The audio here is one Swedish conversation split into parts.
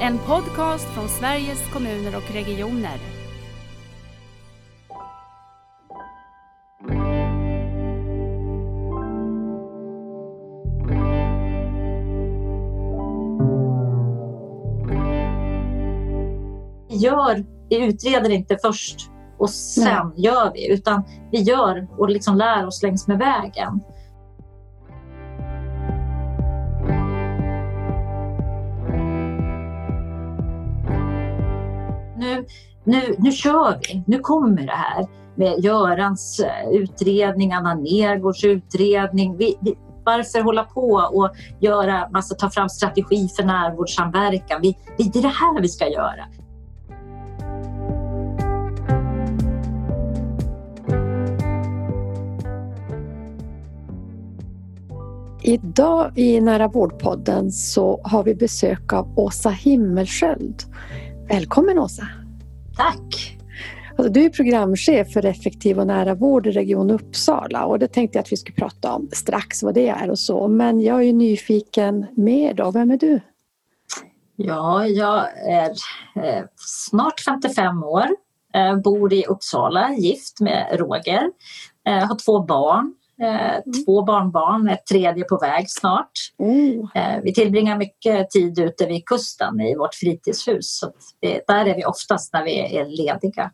En podcast från Sveriges kommuner och regioner. Vi gör, vi utreder inte först och sen Nej. gör vi, utan vi gör och liksom lär oss längs med vägen. Nu, nu, kör vi, nu kommer det här med Görans eh, utredning, Anna Nergårds utredning. Vi, vi, varför hålla på och göra, massa, ta fram strategi för närvårdssamverkan? Vi, vi, det är det här vi ska göra. Idag i Nära vårdpodden så har vi besök av Åsa Himmelsköld. Välkommen Åsa! Tack! Alltså, du är programchef för effektiv och nära vård i Region Uppsala och det tänkte jag att vi skulle prata om strax vad det är och så. Men jag är nyfiken mer då. Vem är du? Ja, jag är eh, snart 55 år, eh, bor i Uppsala, gift med Roger, eh, har två barn mm. Två barnbarn, ett tredje på väg snart. Mm. Eh, vi tillbringar mycket tid ute vid kusten i vårt fritidshus. Så det, där är vi oftast när vi är lediga.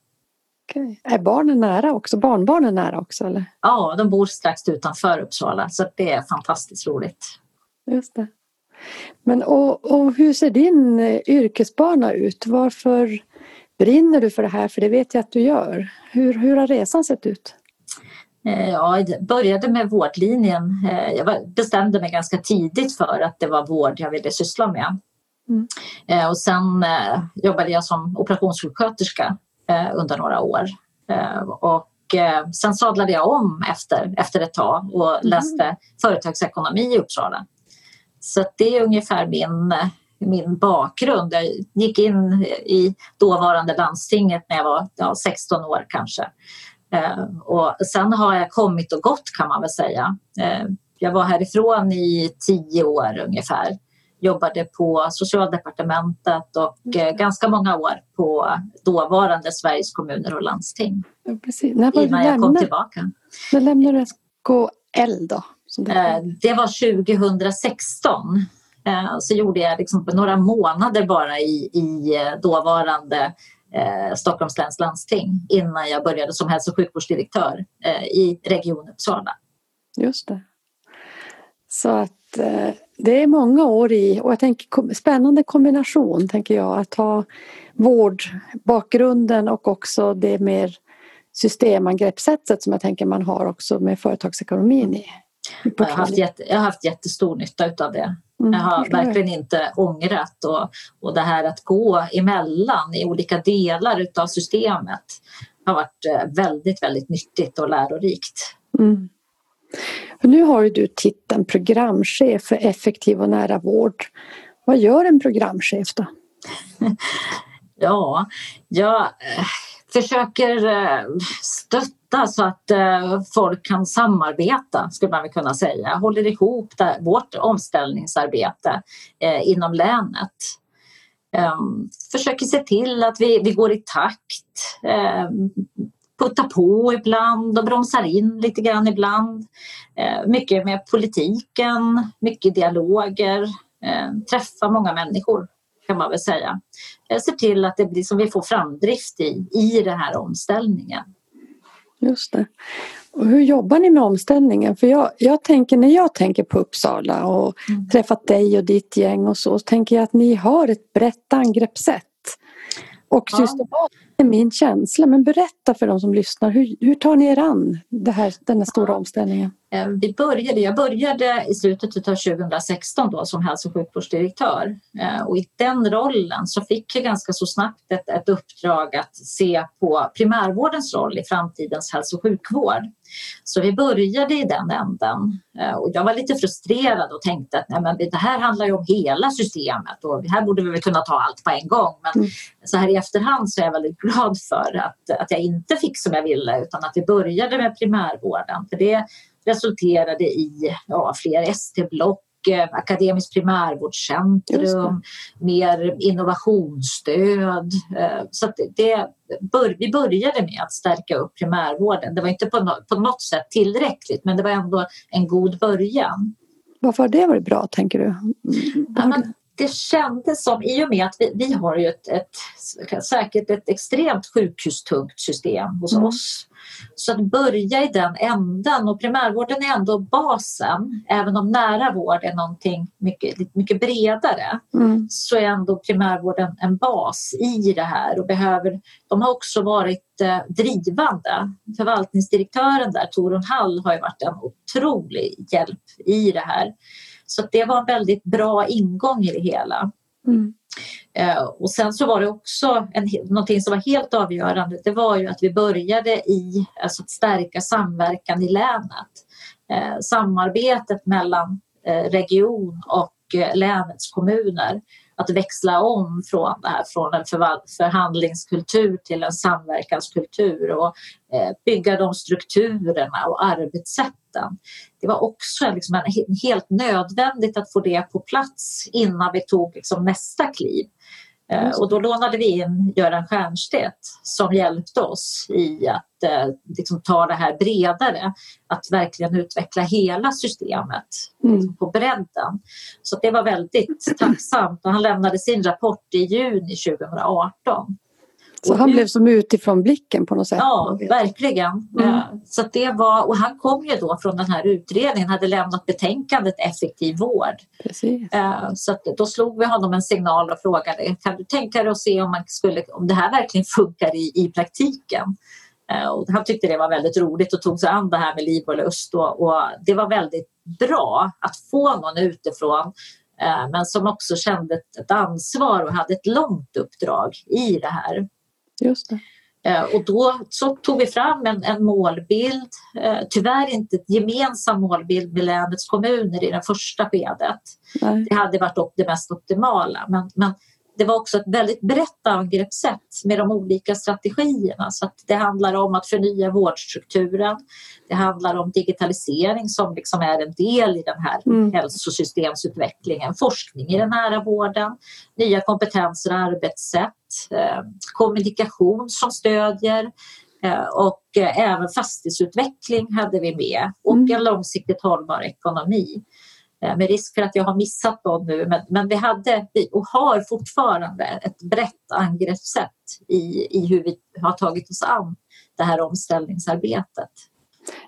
Okay. Är barnen nära också? Barnbarnen nära också? Eller? Ja, de bor strax utanför Uppsala så det är fantastiskt roligt. Just det. Men och, och hur ser din eh, yrkesbana ut? Varför brinner du för det här? För det vet jag att du gör. Hur, hur har resan sett ut? Eh, ja, jag började med vårdlinjen. Eh, jag bestämde mig ganska tidigt för att det var vård jag ville syssla med. Mm. Eh, och sen jobbade jag som operationssjuksköterska under några år. Och sen sadlade jag om efter, efter ett tag och mm. läste mm. företagsekonomi i Uppsala. Så det är ungefär min, min bakgrund. Jag gick in i dåvarande landstinget när jag var ja, 16 år kanske och sen har jag kommit och gått kan man väl säga. Eh, jag var härifrån i tio år ungefär. Jobbade på socialdepartementet och mm. ganska många år på dåvarande Sveriges kommuner och landsting. Ja, precis. När var innan jag kom tillbaka. När lämnade du SKL då? Det var 2016. Så gjorde jag liksom några månader bara i, i dåvarande eh, Stockholms läns landsting innan jag började som hälso och sjukvårdsdirektör eh, i Region Uppsala. Just det. Så att eh, det är många år i och jag tänker spännande kombination tänker jag att ha vårdbakgrunden och också det mer systemangreppssättet som jag tänker man har också med företagsekonomin i. Jag har, haft jätte, jag har haft jättestor nytta av det. Mm, jag har verkligen inte ångrat och, och det här att gå emellan i olika delar utav systemet har varit eh, väldigt, väldigt nyttigt och lärorikt. Mm. Nu har ju du titeln programchef för effektiv och nära vård. Vad gör en programchef då? ja, jag eh, försöker eh, stötta så att eh, folk kan samarbeta, skulle man väl kunna säga. Håller ihop vårt omställningsarbete eh, inom länet. Ehm, försöker se till att vi, vi går i takt. Ehm, puttar på ibland och bromsar in lite grann ibland. Mycket med politiken, mycket dialoger. Träffa många människor kan man väl säga. Uh, se till att det blir som vi får framdrift i, i den här omställningen. Just det. Och hur jobbar ni med omställningen? För jag, jag tänker när jag tänker på Uppsala och mm. träffat dig och ditt gäng och så, så tänker jag att ni har ett brett angreppssätt. Och ja. systematiskt är min känsla. Men berätta för de som lyssnar, hur, hur tar ni er an det här, den här stora ja. omställningen? Eh, vi började, jag började i slutet av 2016 då som hälso och sjukvårdsdirektör eh, och i den rollen så fick jag ganska så snabbt ett, ett uppdrag att se på primärvårdens roll i framtidens hälso och sjukvård. Så vi började i den änden eh, och jag var lite frustrerad och tänkte att nej, men det här handlar ju om hela systemet och här borde vi väl kunna ta allt på en gång. Men mm. så här i efterhand så är jag väldigt glad för att, att jag inte fick som jag ville utan att vi började med primärvården. För det resulterade i ja, fler ST-block mycket akademiskt primärvårdscentrum, mer innovationsstöd. Eh, så det, vi började med att stärka upp primärvården. Det var inte på något sätt tillräckligt men det var ändå en god början. Varför har det varit bra tänker du? Ja, men det kändes som, i och med att vi, vi har ju ett, ett, säkert ett extremt sjukhustungt system hos mm. oss. Så att börja i den änden och primärvården är ändå basen. Även om nära vård är någonting mycket, mycket bredare mm. så är ändå primärvården en bas i det här och behöver, de har också varit eh, drivande. Förvaltningsdirektören där, Torun Hall, har varit en otrolig hjälp i det här. Så det var en väldigt bra ingång i det hela. Mm. Eh, och sen så var det också en, någonting som var helt avgörande. Det var ju att vi började i alltså att stärka samverkan i länet. Eh, samarbetet mellan eh, region och eh, länets kommuner att växla om från det här från en förhandlingskultur till en samverkanskultur och eh, bygga de strukturerna och arbetssätten. Det var också liksom en, helt nödvändigt att få det på plats innan vi tog liksom nästa kliv. Mm. Och då lånade vi in Göran Stiernstedt som hjälpte oss i att eh, liksom ta det här bredare. Att verkligen utveckla hela systemet mm. liksom på bredden. Så det var väldigt tacksamt. Och han lämnade sin rapport i juni 2018. Så han blev som utifrån blicken på något sätt? Ja, verkligen. Mm. Så det var, och han kom ju då från den här utredningen, hade lämnat betänkandet Effektiv vård. Precis. Så då slog vi honom en signal och frågade kan du tänka dig att se om, man skulle, om det här verkligen funkar i, i praktiken? Och han tyckte det var väldigt roligt och tog sig an det här med liv och lust och, och det var väldigt bra att få någon utifrån men som också kände ett ansvar och hade ett långt uppdrag i det här. Just det. Eh, och då så tog vi fram en, en målbild, eh, tyvärr inte en gemensam målbild med länets kommuner i det första skedet. Nej. Det hade varit det mest optimala men, men det var också ett väldigt brett angreppssätt med de olika strategierna. Så det handlar om att förnya vårdstrukturen. Det handlar om digitalisering som liksom är en del i den här mm. hälsosystemsutvecklingen. Forskning i den nära vården, nya kompetenser och arbetssätt, eh, kommunikation som stödjer eh, och eh, även fastighetsutveckling hade vi med och mm. en långsiktigt hållbar ekonomi. Eh, med risk för att jag har missat någon nu, men, men vi hade och har fortfarande ett brett angreppssätt i, i hur vi har tagit oss an det här omställningsarbetet.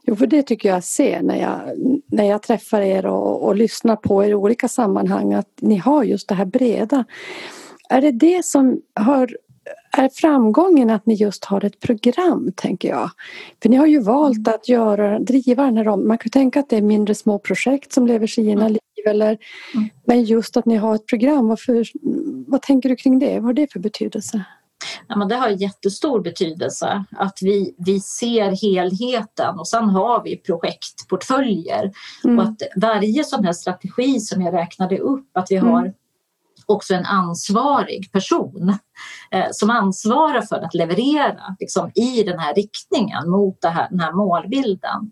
Jo, för det tycker jag ser när jag, när jag träffar er och, och lyssnar på er i olika sammanhang att ni har just det här breda. Är det det som har är framgången att ni just har ett program, tänker jag? För ni har ju valt att göra, driva den här om... Man kan tänka att det är mindre små projekt som lever sina mm. liv. Eller, mm. Men just att ni har ett program, varför, vad tänker du kring det? Vad har det för betydelse? Ja, men det har jättestor betydelse att vi, vi ser helheten och sen har vi projektportföljer. Mm. Och att varje sån här strategi som jag räknade upp, att vi har mm också en ansvarig person eh, som ansvarar för att leverera liksom, i den här riktningen mot här, den här målbilden.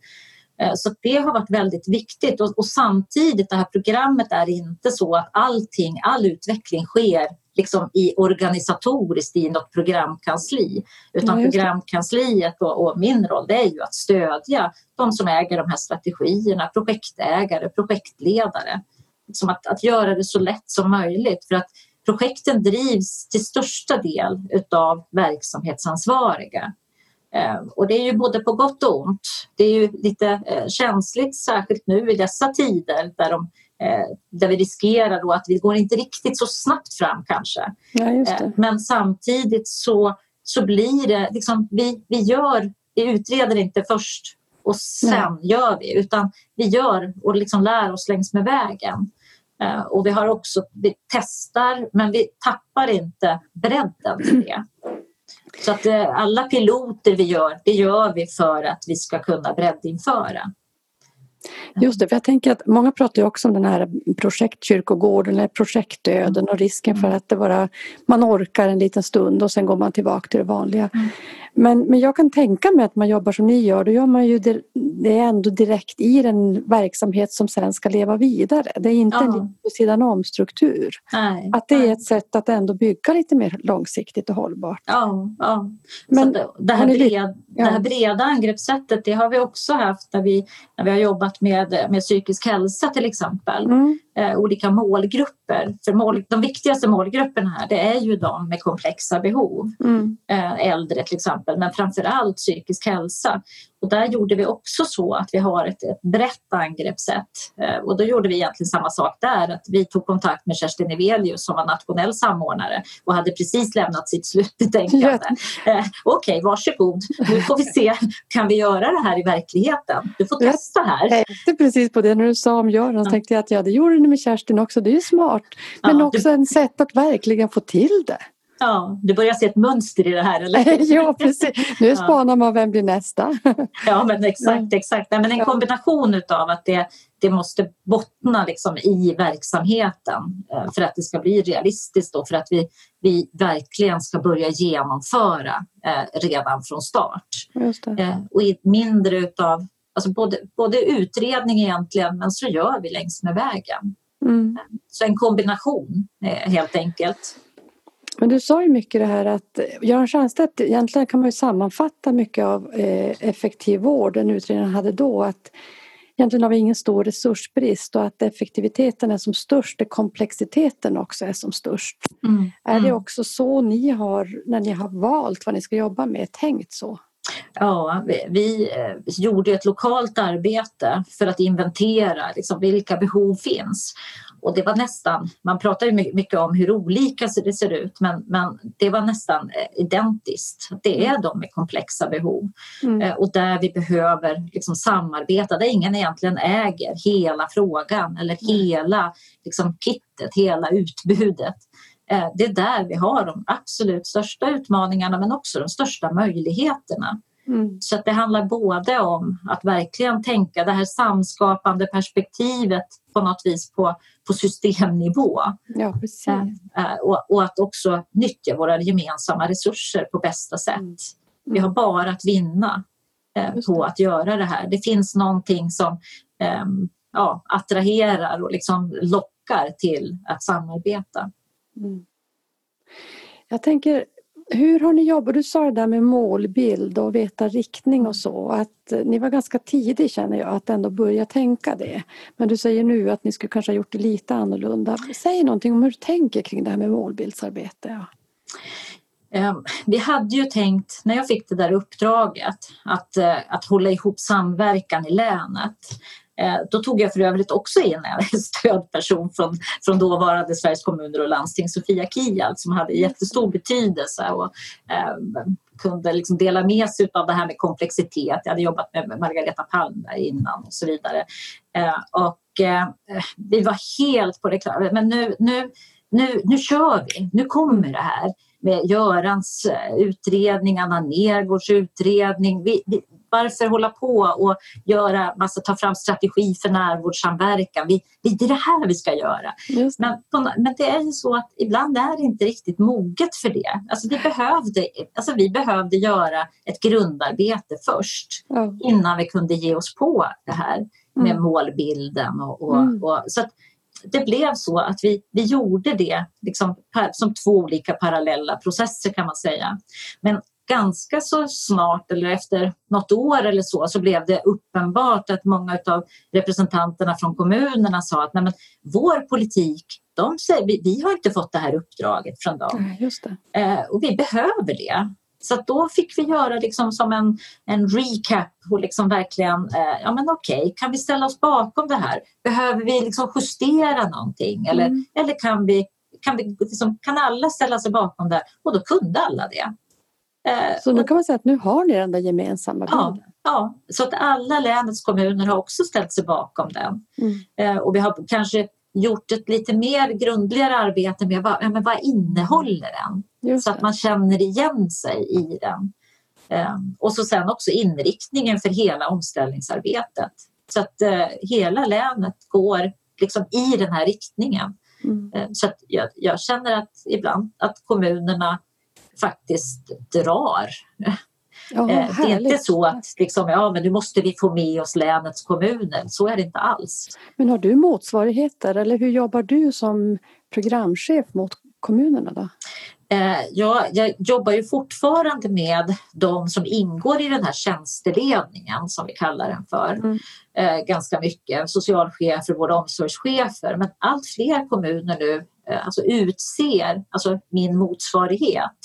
Eh, så det har varit väldigt viktigt och, och, samtidigt det här programmet är inte så att allting, all utveckling sker liksom i organisatoriskt i något programkansli. Utan ja, programkansliet och, och, min roll det är ju att stödja de som äger de här strategierna, projektägare, projektledare liksom att, att göra det så lätt som möjligt. För att projekten drivs till största del utav verksamhetsansvariga. Eh, och det är ju både på gott och ont. Det är ju lite eh, känsligt, särskilt nu i dessa tider där, de, eh, där vi riskerar att vi går inte riktigt så snabbt fram kanske. Ja, Men samtidigt så, så blir det liksom, vi, vi gör, vi utreder inte först och sen Nej. gör vi utan vi gör och liksom lär oss längs med vägen. Eh, och vi har också, vi testar men vi tappar inte bredden i det. Så att eh, alla piloter vi gör, det gör vi för att vi ska kunna breddinföra. Just det, för jag tänker att många pratar ju också om den här projektkyrkogården eller projektdöden och risken för att det bara man orkar en liten stund och sen går man tillbaka till det vanliga. Mm. Men, men jag kan tänka mig att man jobbar som ni gör, då gör man ju det, det är ändå direkt i den verksamhet som sen ska leva vidare. Det är inte ja. en sidan om struktur. Nej, att det är ett sätt att ändå bygga lite mer långsiktigt och hållbart. Ja, ja. Men, det, det, här bred, det här breda angreppssättet det har vi också haft när vi, när vi har jobbat med, med psykisk hälsa till exempel. Mm eh, olika målgrupper. För mål, de viktigaste målgrupperna här det är ju de med komplexa behov. Mm. Eh, äldre till exempel, men framför allt psykisk hälsa. Och där gjorde vi också så att vi har ett, ett brett angreppssätt. Eh, och då gjorde vi egentligen samma sak där. Att vi tog kontakt med Kerstin Evelius som var nationell samordnare och hade precis lämnat sitt slutbetänkande. Eh, Okej, okay, varsågod. Nu får vi se, kan vi göra det här i verkligheten? Du får testa här. Jag tänkte precis på det när du sa om Göran. Ja. tänkte jag att ja, det gjorde ni med Kerstin också. Det är ju smart. Men ja, också du... en sätt att verkligen få till det. Ja, du börjar se ett mönster i det här eller? ja, precis. Nu spanar man vem blir nästa. ja, men exakt. exakt. Nej, men en kombination av att det, det måste bottna liksom i verksamheten eh, för att det ska bli realistiskt och för att vi, vi verkligen ska börja genomföra eh, redan från start. Eh, och mindre utav alltså både, både utredning egentligen men så gör vi längs med vägen. Mm. Så en kombination eh, helt enkelt. Men du sa ju mycket det här att Göran Stiernstedt, egentligen kan man ju sammanfatta mycket av eh, effektiv vård, den utredningen hade då, att egentligen har vi ingen stor resursbrist och att effektiviteten är som störst där komplexiteten också är som störst. Mm. Är det mm. också så ni har, när ni har valt vad ni ska jobba med, tänkt så? Ja, vi, eh, gjorde ett lokalt arbete för att inventera liksom, vilka behov finns. Och det var nästan, man pratar ju mycket om hur olika det ser ut men, men det var nästan eh, identiskt. Det är mm. de med komplexa behov mm. Eh, och där vi behöver liksom samarbeta, där ingen egentligen äger hela frågan eller hela liksom, kittet, hela utbudet. Det är där vi har de absolut största utmaningarna men också de största möjligheterna. Mm. Så att det handlar både om att verkligen tänka det här samskapande perspektivet på något vis på, på systemnivå. Ja, precis. Eh, och, och, att också nyttja våra gemensamma resurser på bästa sätt. Mm. Vi har bara att vinna eh, på att göra det här. Det finns någonting som eh, ja, attraherar och liksom lockar till att samarbeta. Mm. Jag tänker, hur har ni jobbat? Du sa det där med målbild och veta riktning och så. Att ni var ganska tidig känner jag att ändå börja tänka det. Men du säger nu att ni skulle kanske ha gjort det lite annorlunda. Säg någonting om hur du tänker kring det här med målbildsarbete. Ja. Vi hade ju tänkt, när jag fick det där uppdraget, att, eh, att hålla ihop samverkan i länet. Eh, då tog jag för övrigt också in en stödperson från, från dåvarande Sveriges kommuner och landsting, Sofia Kial, som hade jättestor betydelse och eh, kunde liksom dela med sig av det här med komplexitet. Jag hade jobbat med Margareta Palmberg innan och så vidare. Eh, och eh, vi var helt på det klara men nu, nu, nu, nu kör vi, nu kommer det här med Görans eh, utredning, Anna Nergårds utredning. Vi, vi, varför hålla på och göra, massa, ta fram strategi för närvårdssamverkan? Vi, vi, det är det här vi ska göra. Men, men det är ju så att ibland är det inte riktigt moget för det. Alltså vi, behövde, alltså vi behövde göra ett grundarbete först mm. innan vi kunde ge oss på det här med mm. målbilden. Och, och, mm. och så det blev så att vi, vi gjorde det liksom, som två olika parallella processer kan man säga. Men ganska så snart eller efter något år eller så så blev det uppenbart att många av representanterna från kommunerna sa att Nej, men vår politik, de säger, vi, vi har inte fått det här uppdraget från dem. Eh, och vi behöver det. Så då fick vi göra liksom som en, en recap och liksom verkligen, eh, ja men okej, okay, kan vi ställa oss bakom det här? Behöver vi liksom justera någonting eller, mm. eller kan, vi, kan, vi, liksom, kan alla ställa sig bakom det? Och då kunde alla det. Eh, så nu kan man säga att nu har ni den där gemensamma bilden? Ja, ja, så att alla länets kommuner har också ställt sig bakom den. Mm. Eh, och vi har kanske gjort ett lite mer grundligare arbete med vad, men vad innehåller den? Så att man känner igen sig i den. Eh, och så sen också inriktningen för hela omställningsarbetet. Så att hela länet går liksom i den här riktningen. Mm. Så att jag, jag, känner att ibland att kommunerna faktiskt drar. Eh, det är inte så att liksom, ja, men nu måste vi få med oss länets kommuner. Så är det inte alls. Men har du motsvarigheter eller hur jobbar du som programchef mot kommunerna? Då? Eh, ja, jag jobbar ju fortfarande med de som ingår i den här tjänsteledningen som vi kallar den för. Mm. Eh, ganska mycket, socialchefer, vård och omsorgschefer. Men allt fler kommuner nu alltså utser alltså min motsvarighet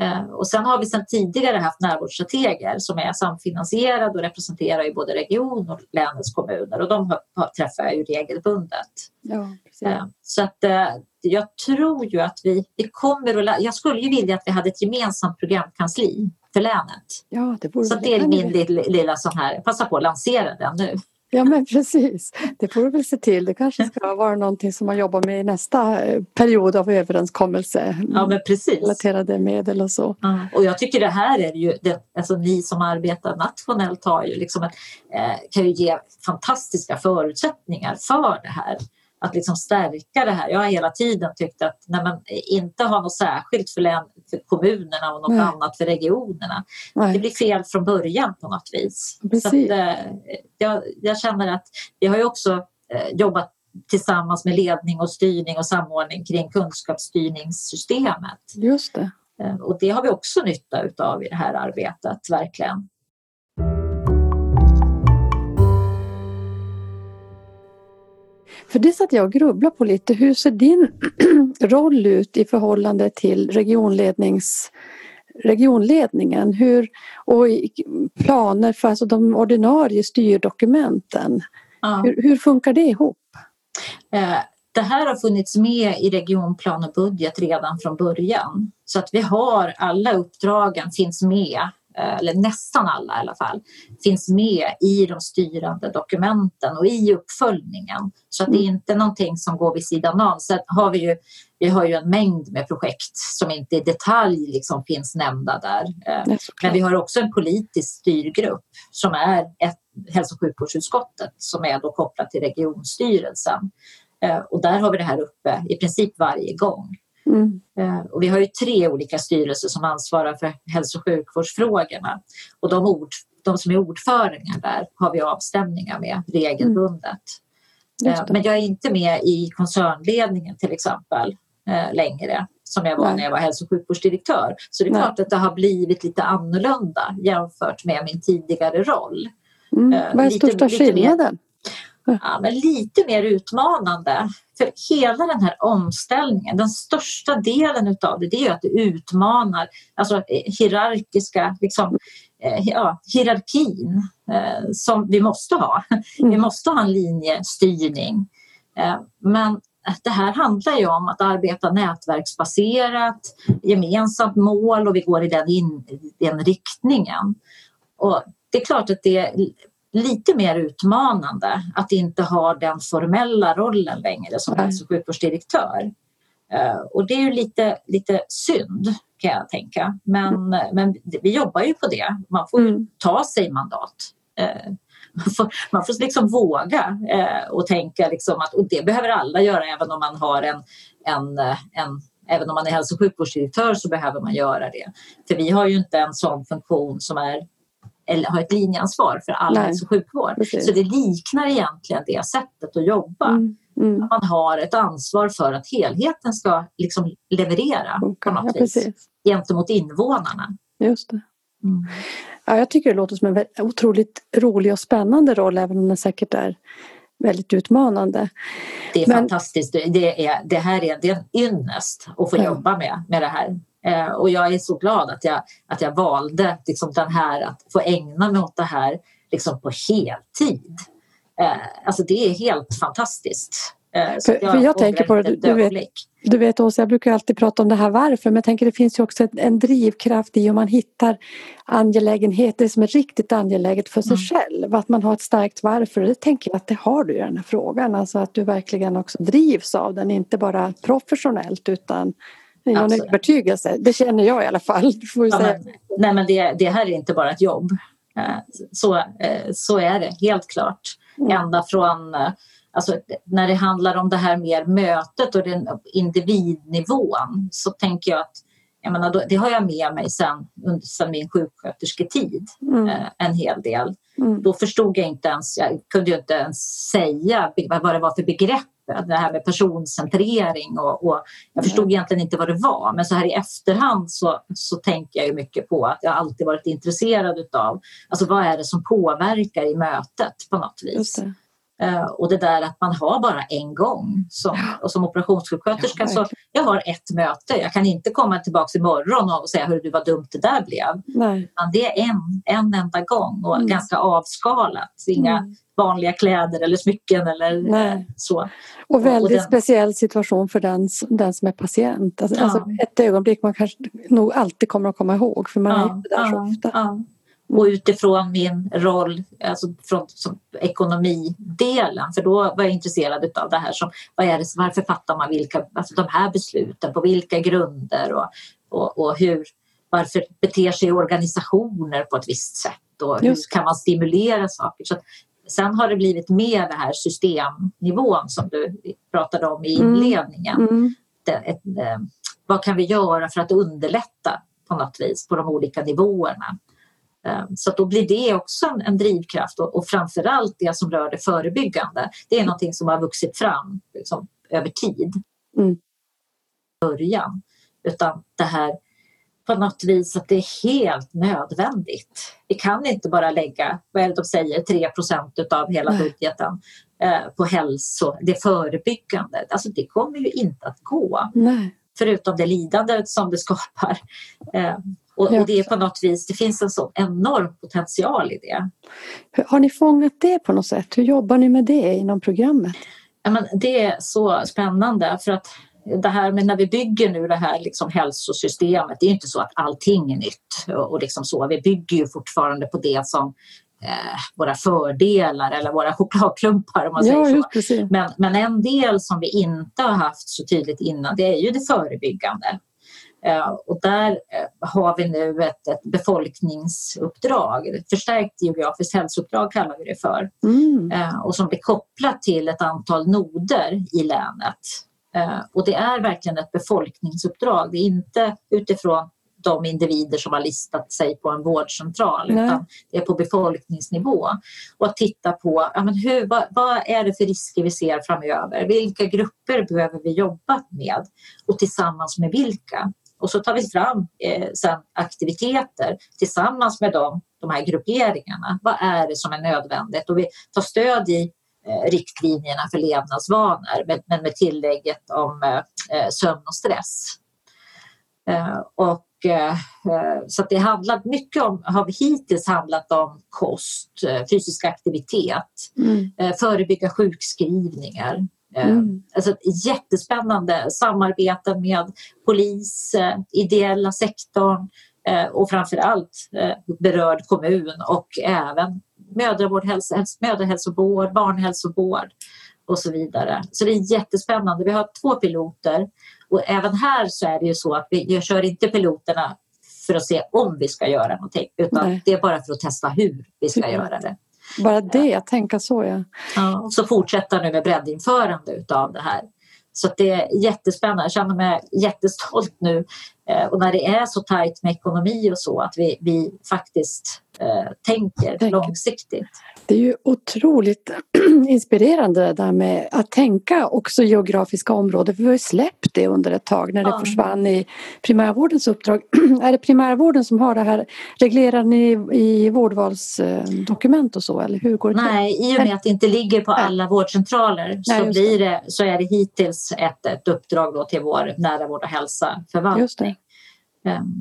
Eh, och sen har vi sedan tidigare haft närvårdsstrateger som är samfinansierade och representerar ju både region och länets kommuner och de har, har, träffar jag ju regelbundet. Ja, eh, så att eh, jag tror ju att vi, vi kommer att... Jag skulle ju vilja att vi hade ett gemensamt programkansli för länet. Ja, det så det är min lilla, lilla sån här, passa på att lansera den nu. Ja men precis, det får du väl se till. Det kanske ska vara någonting som man jobbar med i nästa eh, period av överenskommelse. Ja men precis. Relaterade medel och så. Ja. Och jag tycker det här är ju, det, alltså ni som arbetar nationellt har ju liksom, eh, kan ju ge fantastiska förutsättningar för det här att liksom stärka det här. Jag har hela tiden tyckt att när man inte har något särskilt för, län, för kommunerna och något Nej. annat för regionerna. Nej. Det blir fel från början på något vis. Så att, eh, jag, jag, känner att vi har ju också eh, jobbat tillsammans med ledning och styrning och samordning kring kunskapsstyrningssystemet. Just det. Eh, och det har vi också nytta utav i det här arbetet, verkligen. För det satt jag och grubblade på lite. Hur ser din roll ut i förhållande till regionlednings, regionledningen? Hur, och planer för alltså de ordinarie styrdokumenten? Ja. Hur, hur, funkar det ihop? Eh, det här har funnits med i regionplan och budget redan från början. Så att vi har alla uppdragen finns med eller nästan alla i alla fall, finns med i de styrande dokumenten och i uppföljningen. Så att det är mm. inte någonting som går vid sidan av. Sen har vi ju, vi har ju en mängd med projekt som inte i detalj liksom finns nämnda där. Eh, men vi har också en politisk styrgrupp som är ett hälso och sjukvårdsutskottet som är då kopplat till regionstyrelsen. Eh, och där har vi det här uppe i princip varje gång. Mm. Eh, och vi har ju tre olika styrelser som ansvarar för hälso och sjukvårdsfrågorna. Och de, ord, de som är ordförande där har vi avstämningar med regelbundet. Mm. Men jag är inte med i koncernledningen till exempel eh, längre som jag var Nej. när jag var hälso och sjukvårdsdirektör. Så det är Nej. klart att det har blivit lite annorlunda jämfört med min tidigare roll. Mm. Vad är lite, största skillnaden? Ja, men lite mer utmanande. För hela den här omställningen, den största delen utav det, det är att det utmanar alltså, hierarkiska, liksom, eh, ja, hierarkin eh, som vi måste ha. Mm. Vi måste ha en linjestyrning. Eh, men det här handlar ju om att arbeta nätverksbaserat, gemensamt mål och vi går i den, in, den riktningen. Och det är klart att det lite mer utmanande att inte ha den formella rollen längre som hälso och sjukvårdsdirektör. Uh, och det är ju lite, lite synd kan jag tänka. Men, men vi jobbar ju på det. Man får mm. ta sig mandat. Uh, man får, man får liksom våga uh, och tänka liksom att, och det behöver alla göra även om man har en, en, en Även om man är hälso och sjukvårdsdirektör så behöver man göra det. För vi har ju inte en sån funktion som är eller har ett linjeansvar för all hälso och sjukvård. Precis. Så det liknar egentligen det sättet att jobba. Mm. Mm. man har ett ansvar för att helheten ska liksom leverera okay. på något ja, vis gentemot invånarna. Just det. Mm. Ja, jag tycker det låter som en otroligt rolig och spännande roll även om den säkert är väldigt utmanande. Det är Men... fantastiskt. Det, är, det här är, det är en ynnest att få ja. jobba med, med det här. Eh, och jag är så glad att jag, att jag valde liksom den här, att få ägna mig åt det här liksom på heltid. Eh, alltså det är helt fantastiskt. Eh, för, jag, för jag tänker på det, du vet, du vet Åsa, jag brukar alltid prata om det här varför, men jag tänker det finns ju också en drivkraft i om man hittar angelägenheter som är riktigt angeläget för sig mm. själv, att man har ett starkt varför. Och det tänker jag att det har du i den här frågan, alltså att du verkligen också drivs av den, inte bara professionellt utan någon övertygelse. Det känner jag i alla fall. Får ja, men, nej, men det, det här är inte bara ett jobb. Eh, så, eh, så är det helt klart. Mm. Ända från Alltså, när det handlar om det här mer mötet och den individnivån så tänker jag att jag menar, det har jag med mig sen, sen min sjukskötersketid mm. eh, en hel del. Mm. Då förstod jag inte ens, jag kunde ju inte ens säga vad det var för begrepp det här med personcentrering och, och jag förstod egentligen inte vad det var men så här i efterhand så, så tänker jag ju mycket på att jag alltid varit intresserad utav alltså vad är det som påverkar i mötet på något vis. Uh, och det där att man har bara en gång. Som, och som operationssjuksköterska ja, så jag har ett möte. Jag kan inte komma tillbaka imorgon och säga hur du var dumt det där blev. Nej. det är en, en enda gång och mm. ganska avskalat. Inga mm. vanliga kläder eller smycken eller Nej. så. Och väldigt och den... speciell situation för den, den som är patient. Alltså, ja. alltså, ett ögonblick man kanske nog alltid kommer att komma ihåg för man ja, är inte där så ofta. Och utifrån min roll alltså från som ekonomidelen, för då var jag intresserad av det här som vad är det, varför fattar man vilka, alltså de här besluten, på vilka grunder och, och, och hur, varför beter sig organisationer på ett visst sätt och hur kan man stimulera saker. Så sen har det blivit mer det här systemnivån som du pratade om i mm. inledningen. Mm. Mm. Det, ett, eh, vad kan vi göra för att underlätta på något vis på de olika nivåerna? Ehm, så då blir det också en, drivkraft och, och framförallt det som rör det förebyggande. Det är någonting som har vuxit fram liksom, över tid. Mm. Början. Utan det här på något vis att det är helt nödvändigt. Vi kan inte bara lägga, vad är det de säger, 3 av hela budgeten eh, på hälso, det förebyggande. Alltså det kommer ju inte att gå. Nej. Förutom det lidande som det skapar. Eh, och, och, det är på något vis, det finns en sån enorm potential i det. Har ni fångat det på något sätt? Hur jobbar ni med det inom programmet? Ja, men det är så spännande för att det här med när vi bygger nu det här liksom hälsosystemet, det är inte så att allting är nytt och, liksom så. Vi bygger ju fortfarande på det som eh, våra fördelar eller våra chokladklumpar om man ja, säger så. Men, men en del som vi inte har haft så tydligt innan det är ju det förebyggande. Eh, och där eh, har vi nu ett, ett befolkningsuppdrag, ett förstärkt geografiskt hälsouppdrag kallar vi det för. Mm. Eh, och som blir kopplat till ett antal noder i länet. Och det är verkligen ett befolkningsuppdrag, det är inte utifrån de individer som har listat sig på en vårdcentral Nej. utan det är på befolkningsnivå. Och att titta på ja, men hur, vad, vad, är det för risker vi ser framöver? Vilka grupper behöver vi jobba med och tillsammans med vilka? Och så tar vi fram eh, sen aktiviteter tillsammans med dem, de här grupperingarna. Vad är det som är nödvändigt? Och vi tar stöd i eh, riktlinjerna för levnadsvanor men, men med tillägget om eh, eh sömn och stress. Eh, och, eh, så det handlar mycket om, har hittills handlat om kost, fysisk aktivitet, mm. förebygga sjukskrivningar, mm. Alltså jättespännande samarbeten med polis, eh, ideella sektorn eh, och framför allt berörd kommun och även mödravård, hälso, mödrahälsovård, barnhälsovård och så vidare. Så det är jättespännande. Vi har två piloter och även här så är det ju så att vi jag kör inte piloterna för att se om vi ska göra någonting utan Nej. det är bara för att testa hur vi ska göra det. Bara det, att tänka så ja. ja så fortsätta nu med breddinförande utav det här. Så det är jättespännande. Jag känner mig jättestolt nu. Eh, och när det är så tajt med ekonomi och så att vi, vi faktiskt eh, tänker Tänk. långsiktigt. Det är ju otroligt inspirerande det där med att tänka också geografiska områden. vi har ju släppt det under ett tag när det ja. försvann i primärvårdens uppdrag. är det primärvården som har det här? Reglerar ni i vårdvalsdokument och så eller hur går det Nej, i och med att det inte ligger på alla vårdcentraler Nej, så, blir det, så är det hittills ett, ett uppdrag då till vår nära vård och hälsa förvaltning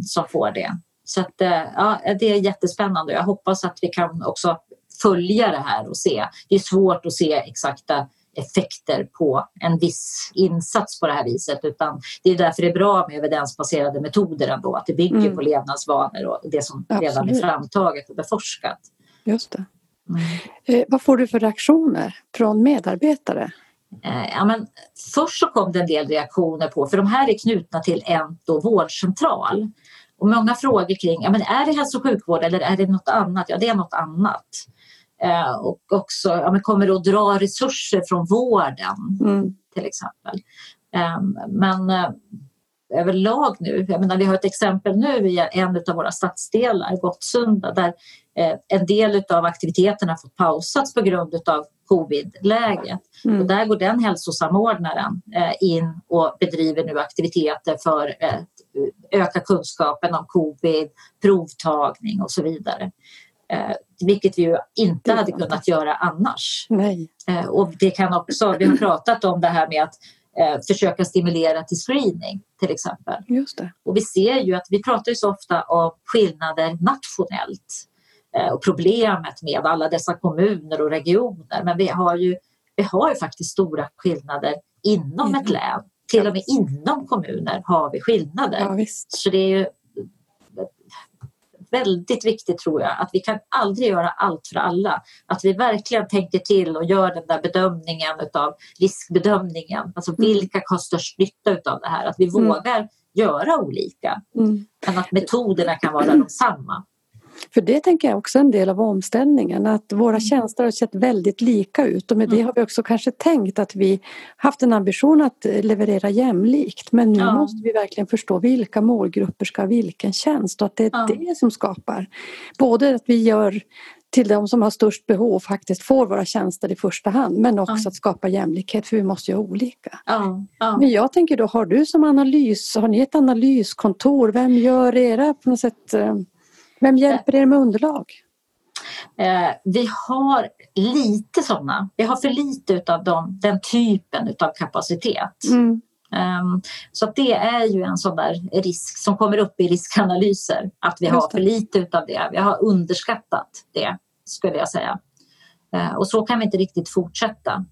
som får det. Så att, eh, ja, det är jättespännande jag hoppas att vi kan också följa det här och se. Det är svårt att se exakta effekter på en viss insats på det här viset utan det är därför det är bra med evidensbaserade metoder ändå, att det bygger mm. på levnadsvanor och det som Absolut. redan är framtaget och beforskat. Just det. Mm. Eh, vad får du för reaktioner från medarbetare? Eh, ja, men först så kom det en del reaktioner på, för de här är knutna till en då vårdcentral. Och många frågor kring, ja, men är det hälso och sjukvård eller är det något annat? Ja, det är något annat. Eh, och också ja, men kommer det att dra resurser från vården mm. till exempel. Ehm, men eh, överlag nu, jag menar vi har ett exempel nu i en av våra stadsdelar, Gottsunda, där eh, en del av aktiviteterna har fått pausats på grund av covid-läget. Mm. Och där går den hälsosamordnaren in och bedriver nu aktiviteter för att öka kunskapen om covid, provtagning och så vidare. Eh, vilket vi ju inte hade kunnat göra annars. Nej. Eh, och det kan också, vi har pratat om det här med att eh, försöka stimulera till screening till exempel. Just det. Och vi ser ju att vi pratar ju så ofta om skillnader nationellt eh, och problemet med alla dessa kommuner och regioner. Men vi har ju, vi har ju faktiskt stora skillnader inom mm. ett län. Till och med inom kommuner har vi skillnader. Ja, så det är ju väldigt viktigt tror jag att vi kan aldrig göra allt för alla. Att vi verkligen tänker till och gör den där bedömningen av riskbedömningen. Alltså mm. vilka har störst nytta av det här? Att vi mm. vågar göra olika. Mm. Men att metoderna kan vara de samma. För det tänker jag också är en del av omställningen att våra mm. tjänster har sett väldigt lika ut och med det mm. har vi också kanske tänkt att vi haft en ambition att leverera jämlikt men nu ja. måste vi verkligen förstå vilka målgrupper ska ha vilken tjänst och att det är ja. det som skapar både att vi gör till de som har störst behov faktiskt får våra tjänster i första hand men också ja. att skapa jämlikhet för vi måste göra olika. Ja, ja. Men jag tänker då, har du som analys, har ni ett analyskontor? Vem gör era på något sätt eh, vem hjälper er med underlag? Eh, vi har lite sådana. Vi har för lite av dem, den typen av kapacitet. Mm. Um, så det är ju en sån där risk som kommer upp i riskanalyser. Att vi har för lite av det. Vi har underskattat det skulle jag säga. Uh, och så kan vi inte riktigt fortsätta.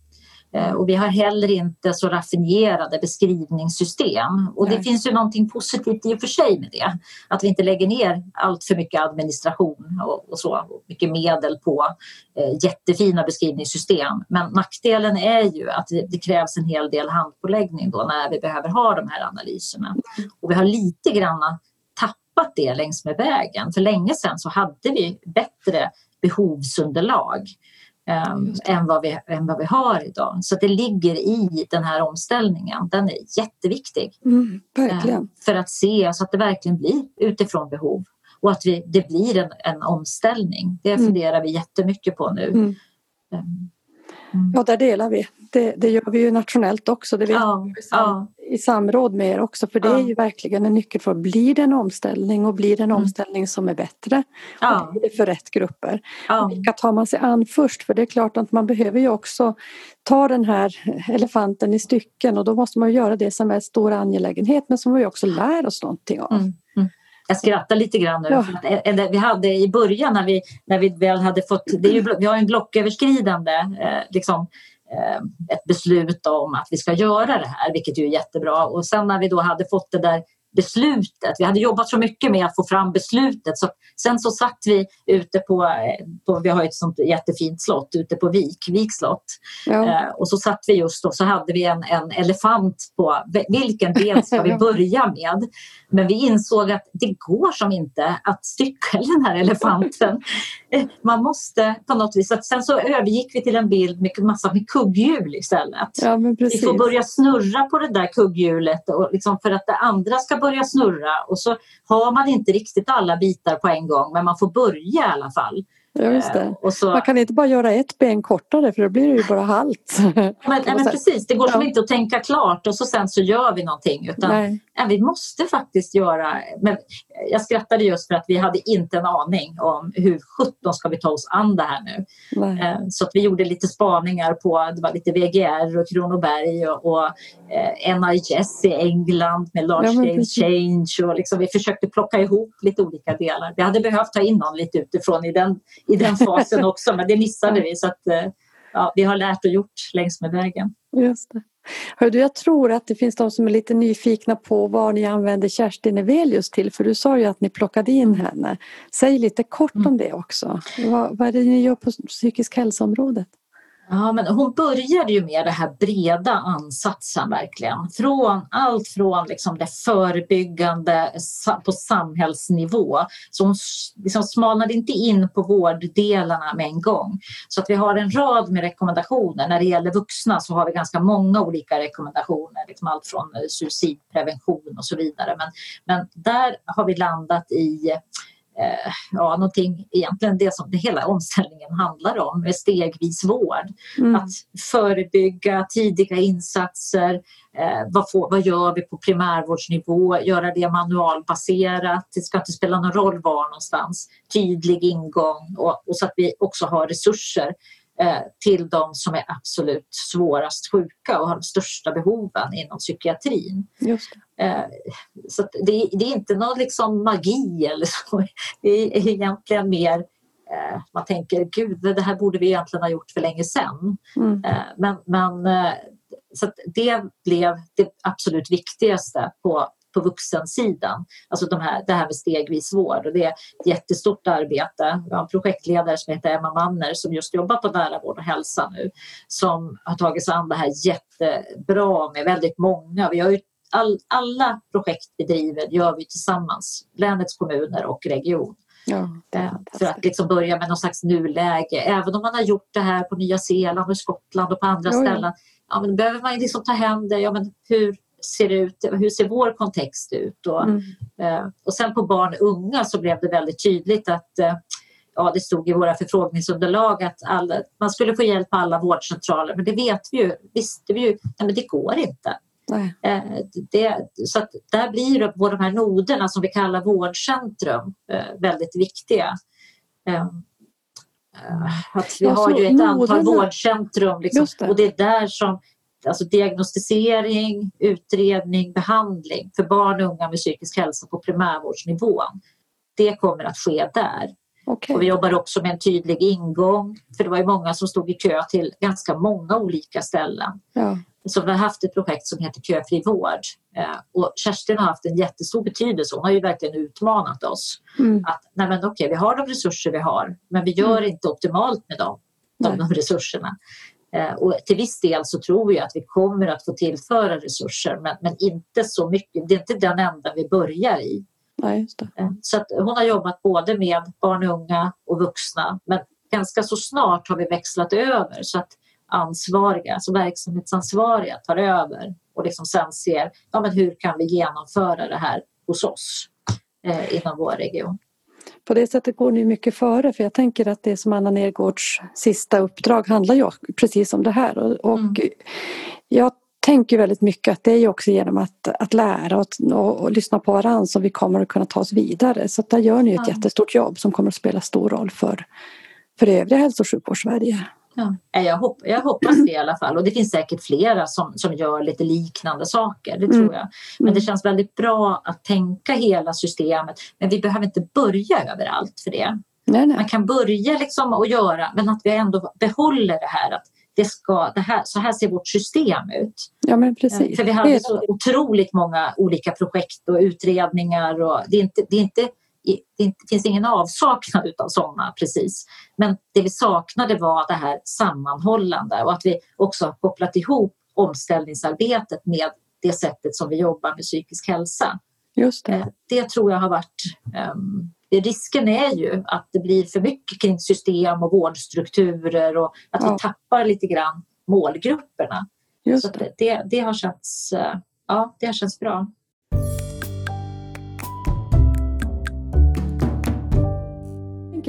Eh, och vi har heller inte så raffinerade beskrivningssystem. Och det finns ju någonting positivt i och för sig med det. Att vi inte lägger ner allt för mycket administration och, och så, och mycket medel på eh, jättefina beskrivningssystem. Men nackdelen är ju att det, det, krävs en hel del handpåläggning då när vi behöver ha de här analyserna. Och vi har lite grann tappat det längs med vägen. För länge sedan så hade vi bättre behovsunderlag um, än, vad vi, än vad vi har idag. Så det ligger i den här omställningen. Den är jätteviktig. Mm. Uh, för att se så att det verkligen blir utifrån behov och att vi, det blir en, en omställning. Det mm. funderar vi jättemycket på nu. Mm. Um, Ja, där delar vi. Det, det, gör vi ju nationellt också. Det ja, vi sam, ja. i samråd med er också. För det ja. är ju verkligen en nyckelfråga. Blir det en omställning och blir det en mm. omställning som är bättre? Ja. Och blir det för rätt grupper? Ja. Vilka tar man sig an först? För det är klart att man behöver ju också ta den här elefanten i stycken och då måste man göra det som är en stor angelägenhet men som vi också lär oss någonting av. Mm. Jag skrattar lite grann nu. Ja. Vi hade i början när vi, när vi väl hade fått, det är ju, vi har en blocköverskridande eh, liksom, eh, ett beslut om att vi ska göra det här, vilket är jättebra. Och sen när vi då hade fått det där beslutet. Vi hade jobbat så mycket med att få fram beslutet. Så sen så satt vi ute på, på vi har ett sånt jättefint slott ute på Vik, Vik slott. Ja. Eh, och så satt vi just och så hade vi en, en elefant på vilken del ska vi börja med. Men vi insåg att det går som inte att stycka den här elefanten. Eh, man måste på något vis, att sen så övergick vi till en bild med massa med kugghjul istället. Ja, vi får börja snurra på det där kugghjulet och liksom för att det andra ska börja snurra och så har man inte riktigt alla bitar på en gång men man får börja i alla fall. Just det. Eh, så... Man kan inte bara göra ett ben kortare för då blir det ju bara halt. Men, men precis, det går ja. inte att tänka klart och så sen så gör vi någonting. Utan nej. Nej, vi måste faktiskt göra... Men jag skrattade just för att vi hade inte en aning om hur sjutton ska vi ta oss an det här nu. Nej. Eh, så att vi gjorde lite spaningar på det var lite VGR och Kronoberg och, och eh, NIS i England med Large ja, Scale Change och liksom, vi försökte plocka ihop lite olika delar. Vi hade behövt ta in någon lite utifrån i den i den fasen också men det missade vi så att eh, ja, vi har lärt och gjort längs med vägen. Just det. Hör du, jag tror att det finns de som är lite nyfikna på vad ni använder Kerstin Evelius till för du sa ju att ni plockade in henne. Säg lite kort mm. om det också. Vad, vad är det ni gör på psykisk hälsoområdet? Ja, men hon började ju med den här breda ansatsen verkligen. Från allt från liksom det förebyggande på samhällsnivå. Så hon liksom smalnade inte in på vårddelarna med en gång. Så att vi har en rad med rekommendationer. När det gäller vuxna så har vi ganska många olika rekommendationer. Liksom allt från eh, suicidprevention och så vidare. Men, men där har vi landat i eh, ja, någonting, egentligen det som det hela omställningen handlar om, med stegvis vård. Mm. Att förebygga tidiga insatser, eh, vad, får, vad gör vi på primärvårdsnivå, göra det manualbaserat, det ska inte spela någon roll var någonstans, tydlig ingång och, och så att vi också har resurser Eh, till de som är absolut svårast sjuka och har de största behoven inom psykiatrin. Just det. Eh, så det, det, är inte någon liksom magi eller så. Det är egentligen mer eh, man tänker gud det här borde vi egentligen ha gjort för länge sedan. Mm. Men, men så det blev det absolut viktigaste på på vuxensidan. Alltså de här, det här med stegvis vård och det är ett jättestort arbete. Vi har en projektledare som heter Emma Manner som just jobbar på nära vård och hälsa nu som har tagit sig an det här jättebra med väldigt många. Vi har ju all, alla projekt vi driver gör vi tillsammans, länets kommuner och region. Ja, för att liksom börja med någon slags nuläge. Även om man har gjort det här på Nya Zeeland och Skottland och på andra jo, ställen. Ja, men behöver man liksom ta hem det. Ja, men hur, ser ut, hur ser vår kontext ut? Och, mm. eh, och sen på barn och unga så blev det väldigt tydligt att eh, ja, det stod i våra förfrågningsunderlag att alla, man skulle få hjälp på alla vårdcentraler men det vet vi ju, visste vi ju, nej men det går inte. Eh, det, så att där blir det, på de här noderna som vi kallar vårdcentrum eh, väldigt viktiga. Eh, eh, att vi har ju ett antal vårdcentrum liksom, det. och det är där som alltså diagnostisering, utredning, behandling för barn och unga med psykisk hälsa på primärvårdsnivån. Det kommer att ske där. Okay. Och vi jobbar också med en tydlig ingång, för det var ju många som stod i kö till ganska många olika ställen. Ja. Så vi har haft ett projekt som heter Köfri vård eh, och Kerstin har haft en jättestor betydelse. Hon har ju verkligen utmanat oss. Mm. Att nej men okej, vi har de resurser vi har, men vi gör mm. inte optimalt med dem, de, de resurserna. Eh, och till viss del så tror vi att vi kommer att få tillföra resurser men, men inte så mycket. Det är inte den ändan vi börjar i. Nej, eh, så att hon har jobbat både med barn och unga och vuxna. Men ganska så snart har vi växlat över så att ansvariga, alltså verksamhetsansvariga tar över och liksom sen ser ja, men hur kan vi genomföra det här hos oss eh, inom vår region? På det sättet går ni mycket före för jag tänker att det som Anna Nergårds sista uppdrag handlar ju precis om det här. Och, och mm. jag tänker väldigt mycket att det är också genom att, att lära och, och, och lyssna på varandra som vi kommer att kunna ta oss vidare så där gör ni ett mm. jättestort jobb som kommer att spela stor roll för, för övriga hälso och sjukvård-Sverige. Ja. Jag, hopp, jag hoppas det i alla fall och det finns säkert flera som, som gör lite liknande saker, det tror mm. jag. Men det mm. känns väldigt bra att tänka hela systemet men vi behöver inte börja överallt för det. Nej, nej. Man kan börja liksom att göra men att vi ändå behåller det här att det ska, det här, så här ser vårt system ut. Ja, men precis. För vi hade så otroligt många olika projekt och utredningar och det är inte, det är inte det finns ingen avsaknad av sådana precis. Men det vi saknade var det här sammanhållande och att vi också har kopplat ihop omställningsarbetet med det sättet som vi jobbar med psykisk hälsa. Just det. Eh, det tror jag har varit um, Risken är ju att det blir för mycket kring system och vårdstrukturer och att ja. vi tappar lite grann målgrupperna. Just Så det. Det, det, har känts, eh, ja, det har känts bra.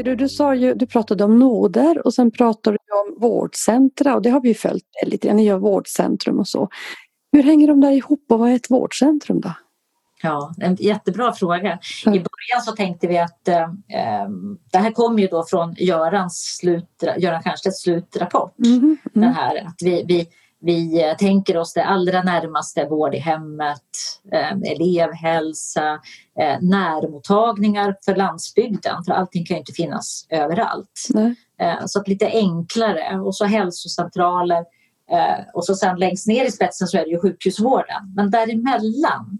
du? Du, sa ju, du pratade om noder och sen pratade du om vårdcentra och det har vi ju följt lite. Ni gör vårdcentrum och så. Hur hänger de där ihop och vad är ett vårdcentrum då? Ja, en jättebra fråga. I början så tänkte vi att eh, det här kommer ju då från Görans slut, Göran Stiernstedts slutrapport. Mm, mm. Den här, att vi, vi vi eh, tänker oss det allra närmaste vård i hemmet, eh, elevhälsa, eh, närmottagningar för landsbygden för allting kan ju inte finnas överallt. Nej. Så att lite enklare och så hälsocentraler och så sen längst ner i spetsen så är det ju sjukhusvården. Men däremellan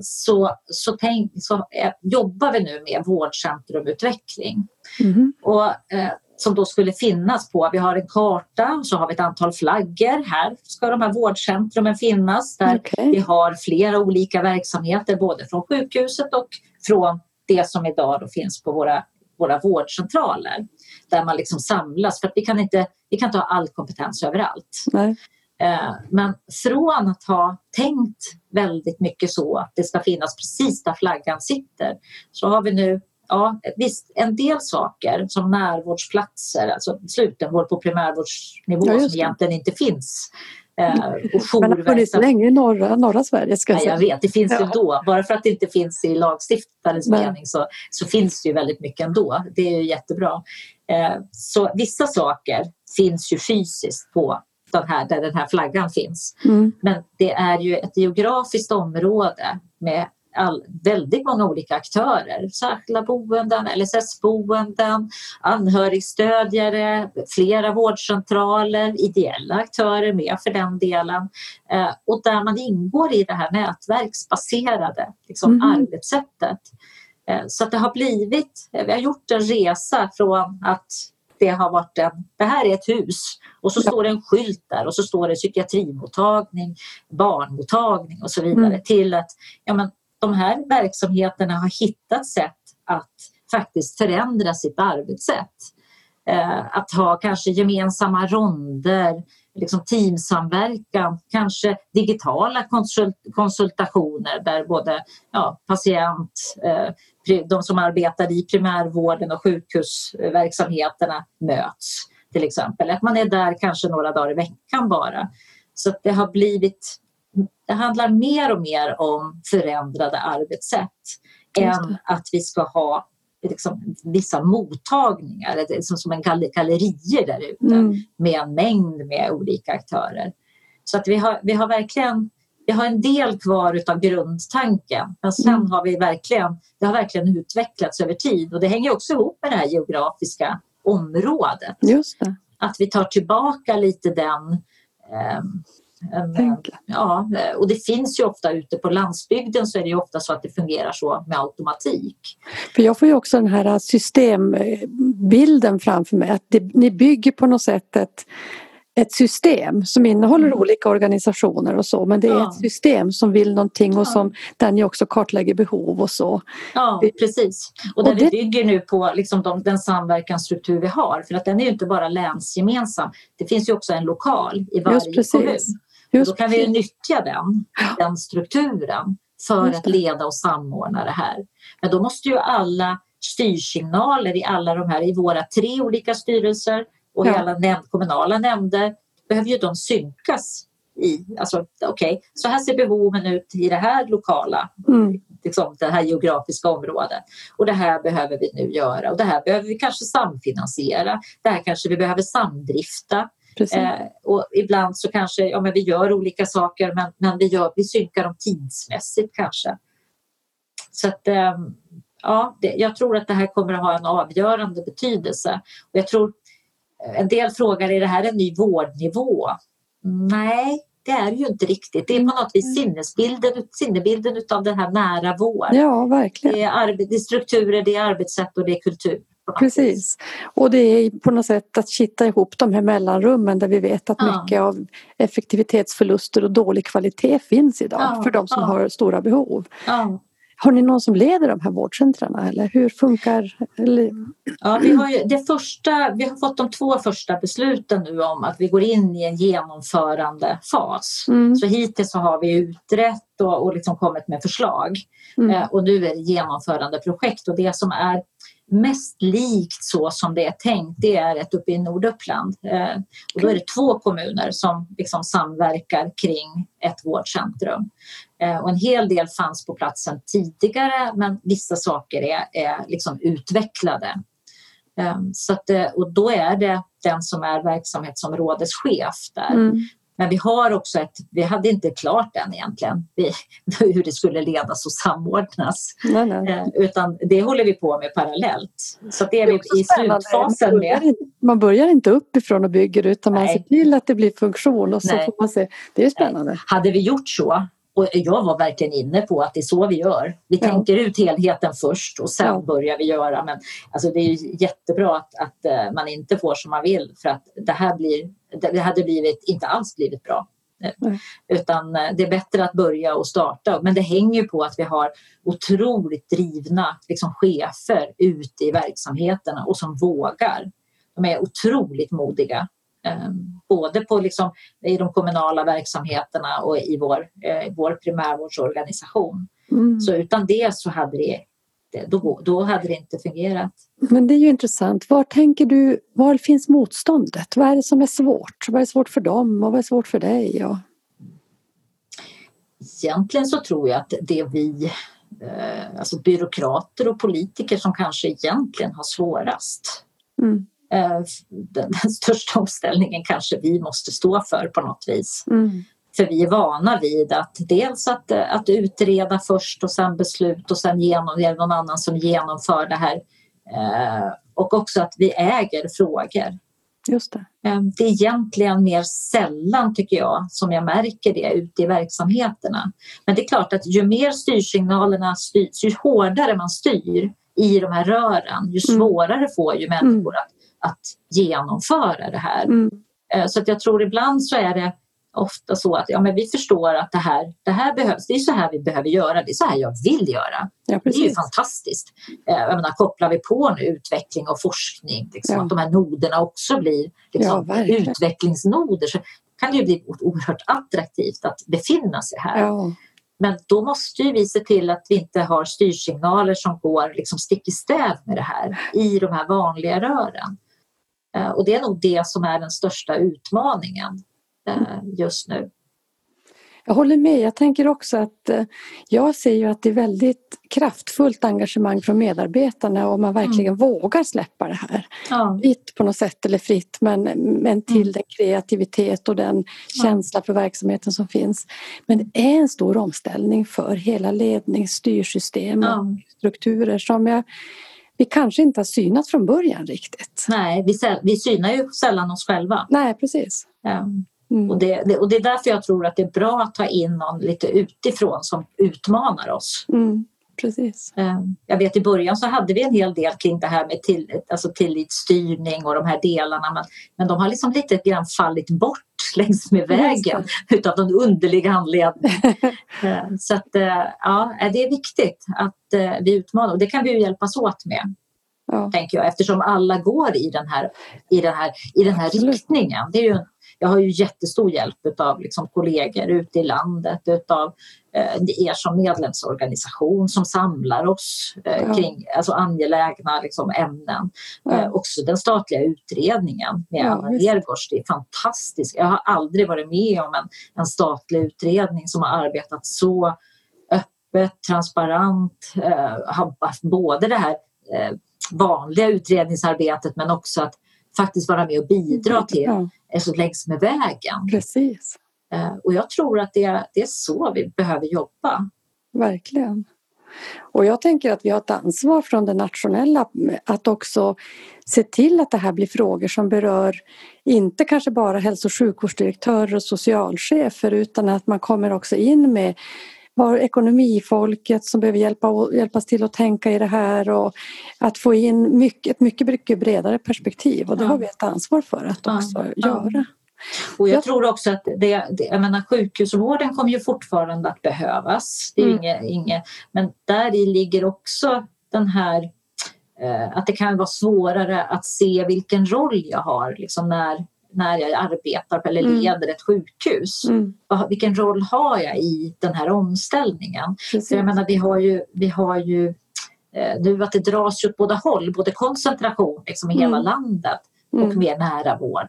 så, så, tänk, så jobbar vi nu med vårdcentrumutveckling. Mm. Och som då skulle finnas på, vi har en karta så har vi ett antal flaggor. Här ska de här vårdcentrumen finnas där okay. vi har flera olika verksamheter både från sjukhuset och från det som idag då finns på våra, våra vårdcentraler. Där man liksom samlas för att vi kan inte, vi kan inte ha all kompetens överallt. Nej. Eh, men från att ha tänkt väldigt mycket så att det ska finnas precis där flaggan sitter så har vi nu ja, visst, en del saker som närvårdsplatser, alltså slutenvård på primärvårdsnivå ja, som egentligen inte finns. Eh, och Men det har funnits länge i norra, norra Sverige. Ska jag, säga. jag vet, det finns ja. ju då. Bara för att det inte finns i lagstiftarens mening så, så finns det ju väldigt mycket ändå. Det är ju jättebra. Eh, så vissa saker finns ju fysiskt på den här, där den här flaggan finns. Mm. Men det är ju ett geografiskt område med all, väldigt många olika aktörer. Särskilda boenden, LSS-boenden, anhörigstödjare, flera vårdcentraler, ideella aktörer med för den delen. Eh, och där man ingår i det här nätverksbaserade liksom, mm. arbetssättet. Eh, så att det har blivit, vi har gjort en resa från att har varit en, det här är ett hus och så står det en skylt där och så står det psykiatrimottagning, barnmottagning och så vidare mm. till att ja, men, de här verksamheterna har hittat sätt att faktiskt förändra sitt arbetssätt. Eh, att ha kanske gemensamma ronder, liksom teamsamverkan, kanske digitala konsult konsultationer där både ja, patient, eh, de som arbetar i primärvården och sjukhusverksamheterna möts till exempel. Att man är där kanske några dagar i veckan bara. Så det har blivit det handlar mer och mer om förändrade arbetssätt än att vi ska ha liksom, vissa mottagningar, liksom som en gallerier där ute mm. med en mängd med olika aktörer. Så att vi har, vi har verkligen vi har en del kvar av grundtanken men sen mm. har vi verkligen, det har verkligen utvecklats över tid och det hänger också ihop med det här geografiska området. Att vi tar tillbaka lite den eh, en, ja, och det finns ju ofta ute på landsbygden så är det ju ofta så att det fungerar så med automatik. För jag får ju också den här systembilden framför mig att det, ni bygger på något sätt ett, ett system som innehåller mm. olika organisationer och så men det är ja. ett system som vill någonting och som, där ni också kartlägger behov och så. Ja precis och där och det... vi bygger nu på liksom de, den samverkansstruktur vi har för att den är ju inte bara länsgemensam det finns ju också en lokal i varje kommun. Just då kan vi nyttja den, den strukturen för att leda och samordna det här. Men då måste ju alla styrsignaler i alla de här, i våra tre olika styrelser och ja. i alla nämnd, kommunala nämnder, behöver ju de synkas i, alltså okej, okay, så här ser behoven ut i det här lokala, mm. liksom, det här geografiska området. Och det här behöver vi nu göra. Och det här behöver vi kanske samfinansiera, det här kanske vi behöver samdrifta Eh, och ibland så kanske ja, men vi gör olika saker men, men vi, gör, vi synkar dem tidsmässigt kanske. Så att, eh, ja, det, jag tror att det här kommer att ha en avgörande betydelse. Och jag tror, eh, en del frågar, är det här en ny vårdnivå? Nej, det är ju inte riktigt. Det är på något vis sinnesbilden, sinnebilden av den här nära vård. Ja, verkligen. Det är, det är strukturer, det är arbetssätt och det är kultur. Precis. Och det är på något sätt att kitta ihop de här mellanrummen där vi vet att ja. mycket av effektivitetsförluster och dålig kvalitet finns idag ja, för de som ja. har stora behov. Har ni någon som leder de här vårdcentrarna eller hur funkar? Ja, vi har, ju det första, vi har fått de två första besluten nu om att vi går in i en genomförandefas. Mm. Så hittills så har vi utrett och, och liksom kommit med förslag mm. eh, och nu är det genomförandeprojekt och det som är mest likt så som det är tänkt det är ett uppe i Norduppland. Eh, och då är det två kommuner som liksom samverkar kring ett vårdcentrum. Eh, och en hel del fanns på platsen tidigare men vissa saker är, är liksom utvecklade. Eh, så att, eh, och då är det den som är verksamhetsområdeschef där. Mm. Men vi har också ett, vi hade inte klart än egentligen vi, hur det skulle ledas och samordnas. Nej, nej. Eh, utan det håller vi på med parallellt. Så det är, det är vi i slutfasen man med. Inte, man börjar inte uppifrån och bygger utan nej. man ser till att det blir funktion och så får man se. Det är spännande. Hade vi gjort så och jag var verkligen inne på att det är så vi gör. Vi ja. tänker ut helheten först och sen ja. börjar vi göra. Men alltså, det är jättebra att, att uh, man inte får som man vill för att det här blir, det hade blivit, inte alls blivit bra. Nej. Utan eh, det är bättre att börja och starta. Men det hänger på att vi har otroligt drivna liksom, chefer ute i verksamheterna och som vågar. De är otroligt modiga. Ehm, både på liksom, i de kommunala verksamheterna och i vår, eh, vår primärvårdsorganisation. Mm. Så utan det så hade det, då, då hade det inte fungerat. Men det är ju intressant. Var tänker du, var finns motståndet? Vad är det som är svårt? Vad är svårt för dem och vad är svårt för dig? Och... Egentligen så tror jag att det vi eh, alltså byråkrater och politiker som kanske egentligen har svårast. Mm. Eh, den, den, största omställningen kanske vi måste stå för på något vis. Mm. För vi är vana vid att dels att, att utreda först och sen beslut och sen genom, det är någon annan som genomför det här. Eh, och också att vi äger frågor. Just det. Eh, det är egentligen mer sällan, tycker jag, som jag märker det ute i verksamheterna. Men det är klart att ju mer styrsignalerna styrs, ju hårdare man styr i de här rören, ju mm. svårare mm. får ju människor att att genomföra det här. Mm. Eh, så att jag tror ibland så är det ofta så att ja, men vi förstår att det här, det här behövs. Det är så här vi behöver göra. Det är så här jag vill göra. Ja, det är ju fantastiskt. Eh, jag menar, kopplar vi på nu utveckling och forskning, liksom, ja. att de här noderna också blir liksom, ja, utvecklingsnoder så kan det ju bli oerhört attraktivt att befinna sig här. Men då måste vi se till att vi inte har styrsignaler som går liksom stick i stäv med det här i de här vanliga rören. Eh, och det är nog det som är den största utmaningen just nu. Jag håller med. Jag tänker också att eh, jag ser ju att det är väldigt kraftfullt engagemang från medarbetarna och man verkligen mm. vågar släppa det här. Ja. Fritt på något sätt eller fritt men, men till mm. den kreativitet och den ja. känsla för verksamheten som finns. Men det är en stor omställning för hela lednings styrsystem och ja. strukturer som jag vi kanske inte har synat från början riktigt. Nej, vi, vi synar ju sällan oss själva. Nej, precis. Mm. Och, det, det, och det är därför jag tror att det är bra att ta in någon lite utifrån som utmanar oss. Mm. Precis. Ehm, jag vet i början så hade vi en hel del kring det här med till, alltså tillitsstyrning och de här delarna men, men de har liksom lite grann fallit bort längs med vägen utav någon underlig anledning. Ehm, så att, eh, ja, det är viktigt att eh, vi utmanar och det kan vi ju hjälpas åt med. Ja. Tänker jag, eftersom alla går i den här, i den här, i den här riktningen. Det är ju jag har ju jättestor hjälp av liksom kollegor ute i landet, utav eh, er som medlemsorganisation som samlar oss eh, ja. kring alltså angelägna liksom, ämnen. Ja. Eh, också den statliga utredningen med ja, Anna Nergårds, det är fantastiskt. Jag har aldrig varit med om en, en statlig utredning som har arbetat så öppet, transparent, eh, har haft både det här eh, vanliga utredningsarbetet men också att faktiskt vara med och bidra till ja. längs med vägen. Precis. Eh, och jag tror att det, det är så vi behöver jobba. Verkligen. Och jag tänker att vi har ett ansvar från det nationella att också se till att det här blir frågor som berör inte kanske bara hälso och sjukvårdsdirektörer och socialchefer utan att man kommer också in med har ekonomifolket som behöver hjälpa, hjälpas till att tänka i det här och att få in mycket, ett mycket, mycket bredare perspektiv och det ja. har vi ett ansvar för att också ja. göra. Och jag tror också att det, det, jag menar, sjukhusvården kommer ju fortfarande att behövas. Det är mm. inget, inget, men där i ligger också den här eh, att det kan vara svårare att se vilken roll jag har liksom när, när jag arbetar eller mm. leder mm. ett sjukhus. Mm. Vilken roll har jag i den här omställningen? Jag menar, vi har ju, vi har ju eh, nu att det dras åt båda håll, både koncentration liksom i mm. hela landet och mm. mer nära vård.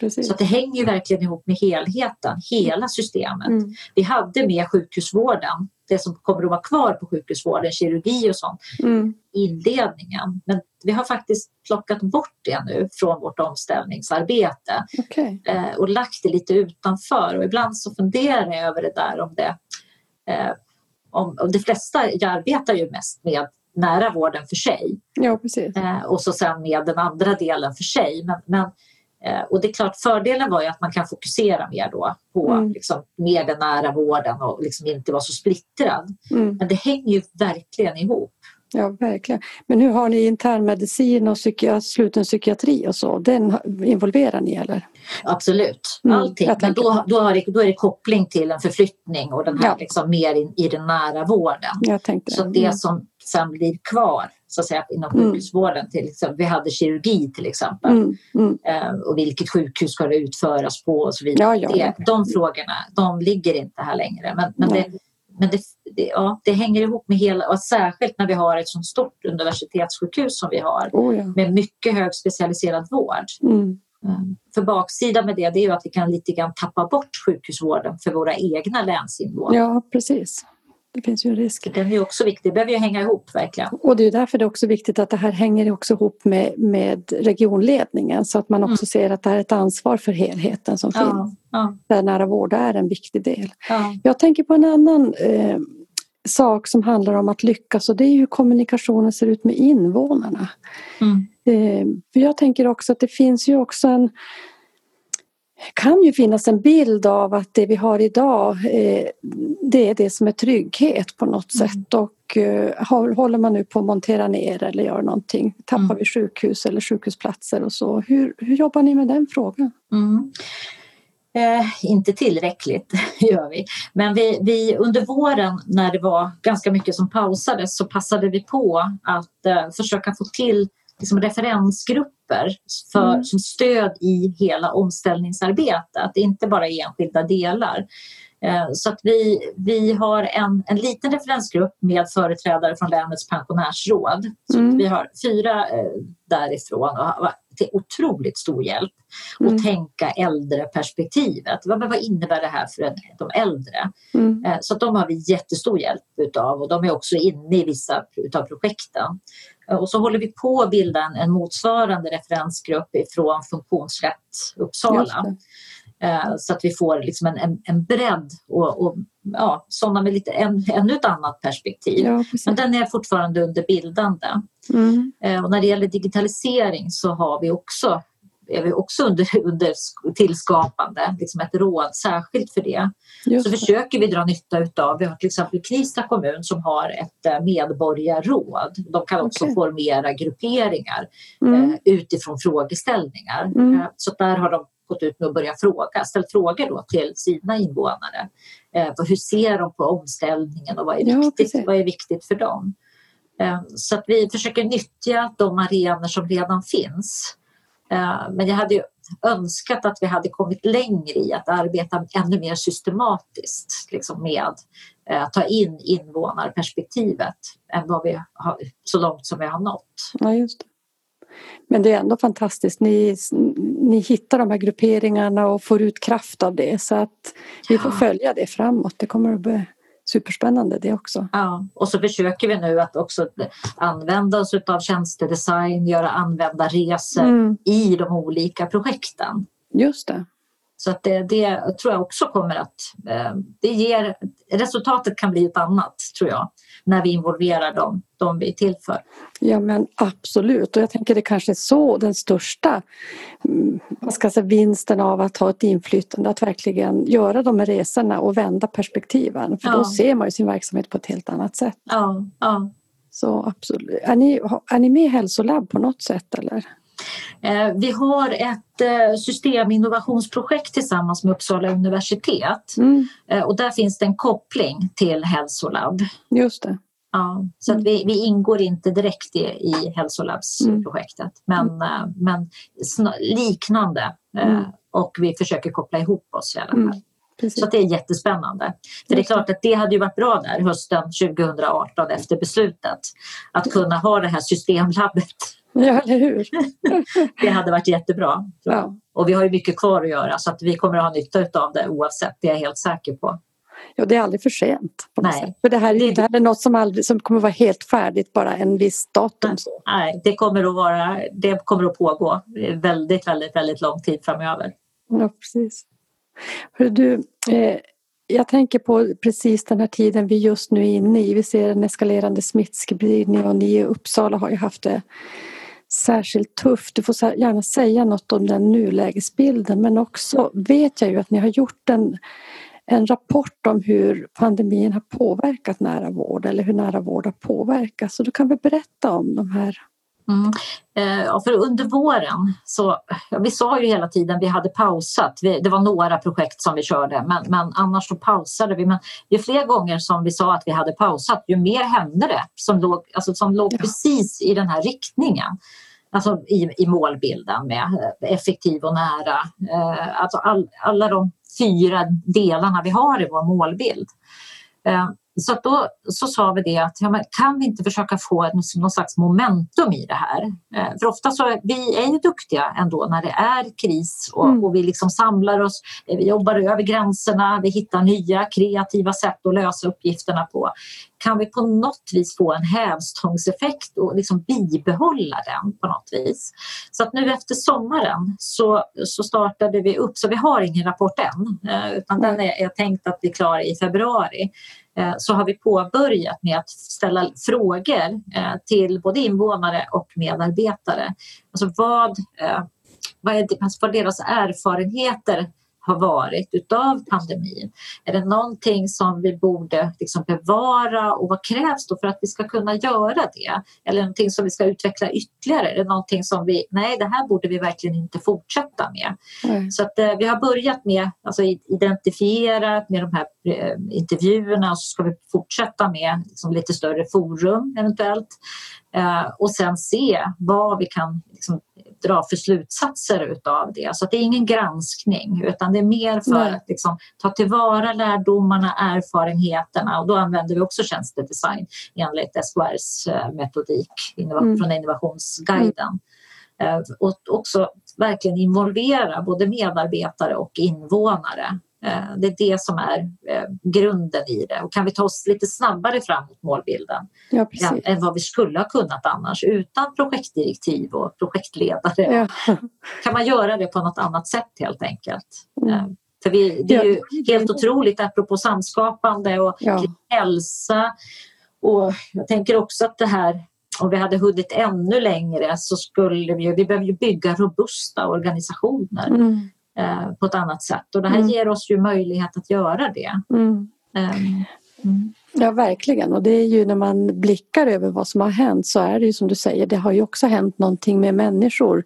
Precis. Så det hänger verkligen ihop med helheten, hela systemet. Mm. Vi hade med sjukhusvården, det som kommer att vara kvar på sjukhusvården, kirurgi och sånt, mm. inledningen. Men vi har faktiskt plockat bort det nu från vårt omställningsarbete okay. eh, och lagt det lite utanför. Och ibland så funderar jag över det där om det... Eh, om, om de flesta, jag arbetar ju mest med nära vården för sig. Ja, precis. Eh, och så sen med den andra delen för sig. Men, men och det är klart, fördelen var ju att man kan fokusera mer då på mm. liksom, mer den nära vården och liksom inte vara så splittrad. Mm. Men det hänger ju verkligen ihop. Ja, verkligen. Men hur har ni internmedicin och psyki sluten psykiatri och så? Den involverar ni eller? Absolut, mm, allting. Men då, då, har det, då är det koppling till en förflyttning och den här ja. liksom mer in, i den nära vården. Jag tänkte så det mm. som sen blir kvar så att säga, inom mm. sjukhusvården, till exempel, vi hade kirurgi till exempel. Mm, mm. Eh, och vilket sjukhus ska det utföras på och så vidare. Ja, ja, det, de frågorna de ligger inte här längre. Men, men det, men det, det, ja, det hänger ihop med hela, och särskilt när vi har ett så stort universitetssjukhus som vi har oh ja. med mycket högspecialiserad vård. Mm. Mm. För baksidan med det, det är ju att vi kan lite grann tappa bort sjukhusvården för våra egna länsinvånare. Ja, precis. Det finns ju en risk. Den är också viktig, det behöver ju hänga ihop verkligen. Och det är därför det är också viktigt att det här hänger också ihop med, med regionledningen så att man också mm. ser att det här är ett ansvar för helheten som ja, finns. Ja. Där nära vård är en viktig del. Ja. Jag tänker på en annan eh, sak som handlar om att lyckas och det är hur kommunikationen ser ut med invånarna. Mm. Eh, jag tänker också att det finns ju också en kan ju finnas en bild av att det vi har idag eh, det är det som är trygghet på något mm. sätt och eh, håller man nu på att montera ner eller gör någonting, tappar mm. vi sjukhus eller sjukhusplatser och så. Hur, hur jobbar ni med den frågan? Mm. Eh, inte tillräckligt gör vi. Men vi, vi, under våren när det var ganska mycket som pausades så passade vi på att eh, försöka få till liksom referensgrupper för, mm. som stöd i hela omställningsarbetet, inte bara i enskilda delar. Eh, så att vi, vi har en, en liten referensgrupp med företrädare från länets pensionärsråd. Så mm. Vi har fyra eh, därifrån och till otroligt stor hjälp mm. att tänka äldreperspektivet. Vad, vad innebär det här för de äldre? Mm. Eh, så de har vi jättestor hjälp utav och de är också inne i vissa av projekten. Eh, och så håller vi på att bilda en, en motsvarande referensgrupp från Funktionsrätt Uppsala. Eh, så att vi får liksom en, en, en bredd och, och ja, sådana med lite en, ännu ett annat perspektiv. Ja, Men den är fortfarande under bildande. Mm. Eh, och när det gäller digitalisering så har vi också är vi också under, under tillskapande, liksom ett råd särskilt för det. Just så det. försöker vi dra nytta utav. Vi har till exempel Knivsta kommun som har ett eh, medborgarråd. De kan också okay. formera grupperingar mm. eh, utifrån frågeställningar. Mm. Eh, så där har de gått ut med att börja fråga, ställt frågor då till sina invånare. Eh, hur ser de på omställningen och vad är viktigt, ja, vad är viktigt för dem? Eh, så att vi försöker nyttja de arenor som redan finns. Eh, men jag hade önskat att vi hade kommit längre i att arbeta ännu mer systematiskt liksom med att ta in invånarperspektivet än vad vi har, så långt som vi har nått. Ja, just det. Men det är ändå fantastiskt. Ni, ni hittar de här grupperingarna och får ut kraft av det så att vi får följa det framåt. Det kommer att superspännande det också. Ja, och så försöker vi nu att också använda oss av tjänstedesign, göra användarresor mm. i de olika projekten. Just det. Så att det, det, tror jag också kommer att... Eh, det ger, resultatet kan bli ett annat, tror jag, när vi involverar dem, de vi är till för. Ja men absolut och jag tänker det kanske är så den största mm, vad ska säga, vinsten av att ha ett inflytande, att verkligen göra de här resorna och vända perspektiven. För ja. då ser man ju sin verksamhet på ett helt annat sätt. Ja, ja. Så absolut. Är ni, är ni med i Hälsolabb på något sätt eller? Eh, vi har ett eh, systeminnovationsprojekt tillsammans med Uppsala universitet mm. Eh, och där finns det en koppling till Hälsolabb. Just det. Ja, så att vi, vi ingår inte direkt i, i Hälsolabsprojektet mm. men, men liknande mm. och vi försöker koppla ihop oss i alla fall. Precis. Så det är jättespännande. För det är klart att det hade ju varit bra där hösten 2018 efter beslutet att kunna ha det här systemlabbet Ja, eller hur? det hade varit jättebra. Ja. Och vi har ju mycket kvar att göra så att vi kommer att ha nytta av det oavsett, det är jag helt säker på. Ja, det är aldrig för sent. Nej. För det här, det, det här är något som, aldrig, som kommer att vara helt färdigt bara en viss datum. Nej, det kommer att, vara, det kommer att pågå väldigt, väldigt, väldigt lång tid framöver. Ja, precis. Hör du, eh, jag tänker på precis den här tiden vi just nu är inne i. Vi ser en eskalerande smittspridning och ni i Uppsala har ju haft det särskilt tufft. Du får gärna säga något om den nulägesbilden men också vet jag ju att ni har gjort en, en rapport om hur pandemin har påverkat nära vård eller hur nära vård har påverkats. Så du kan väl berätta om de här Mm. Eh, ja, för under våren så, ja, vi sa ju hela tiden vi hade pausat. Vi, det var några projekt som vi körde men, men annars så pausade vi. Men ju fler gånger som vi sa att vi hade pausat ju mer hände det som låg, alltså, som låg ja. precis i den här riktningen. Alltså i, i målbilden med eh, effektiv och nära. Eh, alltså all, alla de fyra delarna vi har i vår målbild. Så då så sa vi det att ja, kan vi inte försöka få någon slags momentum i det här? Eh, för ofta så vi är ju duktiga ändå när det är kris och, mm. och, vi liksom samlar oss, eh, vi jobbar över gränserna, vi hittar nya kreativa sätt att lösa uppgifterna på. Kan vi på något vis få en hävstångseffekt och liksom bibehålla den på något vis? Så att nu efter sommaren så, så startade vi upp, så vi har ingen rapport än eh, utan den är, är tänkt att bli klar i februari. Eh, så har vi påbörjat med att ställa frågor eh, till både invånare och medarbetare. Alltså vad, vad, är deras erfarenheter har varit utav pandemin? Är det någonting som vi borde liksom bevara och vad krävs då för att vi ska kunna göra det? Eller någonting som vi ska utveckla ytterligare? Är det någonting som vi, nej det här borde vi verkligen inte fortsätta med. Mm. Så att, eh, vi har börjat med alltså identifiera med de här eh, intervjuerna och så ska vi fortsätta med liksom, lite större forum eventuellt. Eh, och sen se vad vi kan liksom, dra för slutsatser utav det. Så det är ingen granskning utan det är mer för Nej. att liksom, ta tillvara lärdomarna, erfarenheterna och då använder vi också tjänstedesign enligt SKRs eh, metodik mm. från Innovationsguiden. Mm. Och också verkligen involvera både medarbetare och invånare Eh, det är det som är eh, grunden i det. Och kan vi ta oss lite snabbare fram mot målbilden ja, än vad vi skulle ha kunnat annars utan projektdirektiv och projektledare. Ja. Kan man göra det på något annat sätt helt enkelt? Mm. Eh, för vi, det är ju helt otroligt apropå samskapande och ja. hälsa. Och jag tänker också att det här om vi hade hunnit ännu längre så skulle vi, vi behöver ju bygga robusta organisationer. Mm. Eh, på ett annat sätt. Och det här mm. ger oss ju möjlighet att göra det. Mm. Um, ja verkligen och det är ju när man blickar över vad som har hänt så är det ju som du säger det har ju också hänt någonting med människor.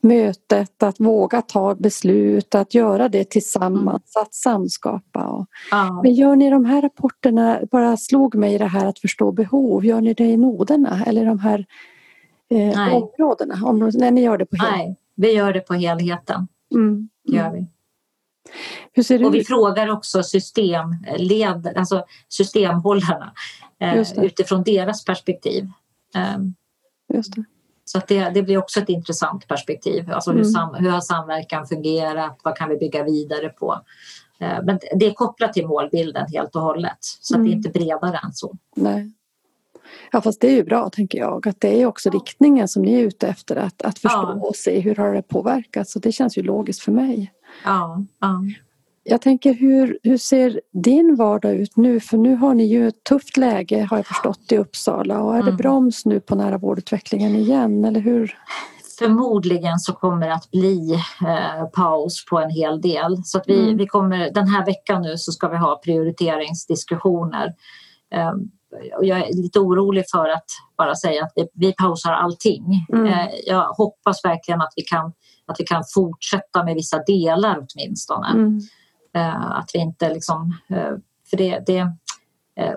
Mötet, att våga ta beslut, att göra det tillsammans, mm. att samskapa. Och, ja. Men gör ni de här rapporterna, bara slog mig det här att förstå behov, gör ni det i noderna eller de här eh, områdena? Om, när ni gör det på helheten? Nej, vi gör det på helheten. Mm. Gör vi. Ser det och vi ut? frågar också systemled, alltså systemhållarna eh, utifrån deras perspektiv. Eh, Just det. Så det, det, blir också ett intressant perspektiv. Alltså hur, mm. sam, hur har samverkan fungerat? Vad kan vi bygga vidare på? Eh, men det är kopplat till målbilden helt och hållet. Så mm. det är mm. inte bredare än så. Nej. Ja fast det är ju bra tänker jag att det är också riktningen som ni är ute efter att, att förstå ja. och se hur har det påverkat så det känns ju logiskt för mig. Ja, ja. Jag tänker hur, hur ser din vardag ut nu? För nu har ni ju ett tufft läge har jag förstått i Uppsala och är det mm. broms nu på nära vårdutvecklingen igen eller hur? Förmodligen så kommer det att bli eh, paus på en hel del så att vi, mm. vi kommer den här veckan nu så ska vi ha prioriteringsdiskussioner. Eh, och jag är lite orolig för att bara säga att vi, vi pausar allting. Mm. Eh, jag hoppas verkligen att vi, kan, att vi kan fortsätta med vissa delar åtminstone. Mm. Eh, att vi inte liksom, eh, för det, det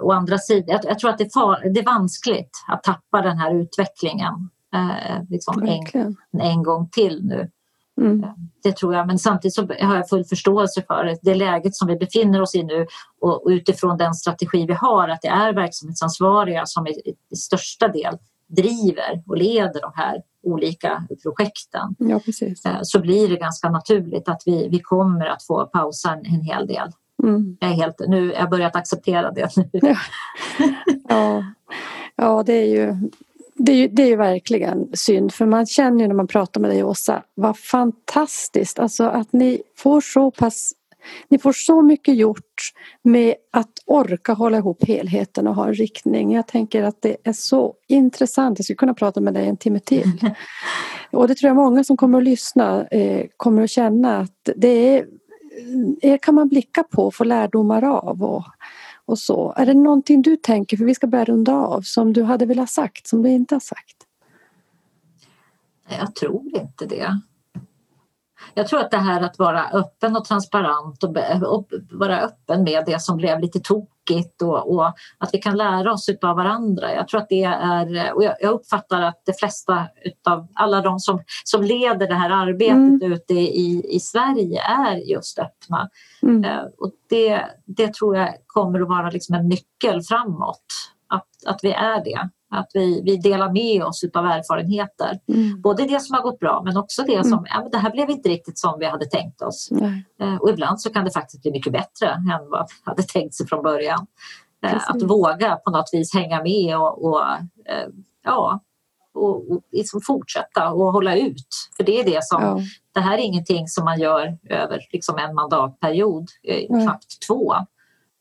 å andra sidan, jag, jag tror att det är, far, det är vanskligt att tappa den här utvecklingen liksom en, en gång till nu. Mm. Det tror jag, men samtidigt så har jag full förståelse för det läget som vi befinner oss i nu och utifrån den strategi vi har att det är verksamhetsansvariga som i, största del driver och leder de här olika projekten. Ja, precis. Eh, så blir det ganska naturligt att vi, vi kommer att få pausa en, en hel del. Mm. Jag, är helt, nu, jag har börjat acceptera det nu. Ja. ja. ja, det är ju det är, ju, det är verkligen synd för man känner ju när man pratar med dig Åsa vad fantastiskt alltså att ni får så pass ni får så mycket gjort med att orka hålla ihop helheten och ha en riktning. Jag tänker att det är så intressant. Jag skulle kunna prata med dig en timme till. Och det tror jag många som kommer att lyssna eh, kommer att känna att det är er kan man blicka på och få lärdomar av. Och, och så. Är det någonting du tänker, för vi ska börja runda av, som du hade velat sagt som du inte har sagt? Jag tror inte det. Jag tror att det här att vara öppen och transparent och, och vara öppen med det som blev lite tokigt och, och, att vi kan lära oss av varandra. Jag tror att det är, och jag, uppfattar att de flesta av alla de som, som leder det här arbetet mm. ute i, i Sverige är just öppna. Mm. Uh, och det, det tror jag kommer att vara liksom en nyckel framåt, att, att vi är det. Att vi, vi delar med oss av erfarenheter. Mm. Både det som har gått bra men också det som, mm. ja, men det här blev inte riktigt som vi hade tänkt oss. Eh, och ibland så kan det faktiskt bli mycket bättre än vad vi hade tänkt sig från början. Eh, att våga på något vis hänga med och, och eh, ja, och, och liksom fortsätta och hålla ut. För det är det som, ja. det här är ingenting som man gör över liksom en mandatperiod, eh, knappt två.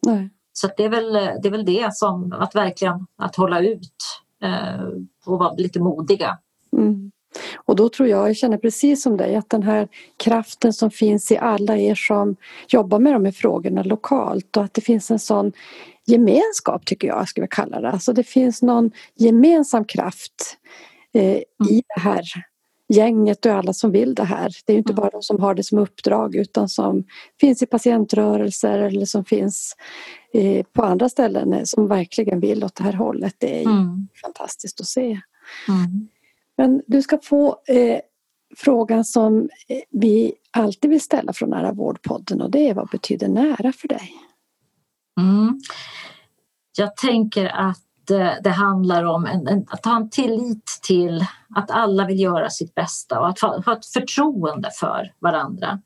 Nej. Så det är, väl, det är väl det som att verkligen att hålla ut eh, och vara lite modiga. Mm. Och då tror jag, jag känner precis som dig, att den här kraften som finns i alla er som jobbar med de här frågorna lokalt och att det finns en sån gemenskap tycker jag, skulle jag kalla det. Alltså det finns någon gemensam kraft eh, i mm. det här gänget och alla som vill det här. Det är inte mm. bara de som har det som uppdrag utan som finns i patientrörelser eller som finns eh, på andra ställen som verkligen vill åt det här hållet. Det är mm. fantastiskt att se. Mm. Men du ska få eh, frågan som eh, vi alltid vill ställa från Nära vårdpodden och det är vad betyder nära för dig? Mm. Jag tänker att Eh, det handlar om en, en, att ha en tillit till att alla vill göra sitt bästa och att ha, ha ett förtroende för varandra.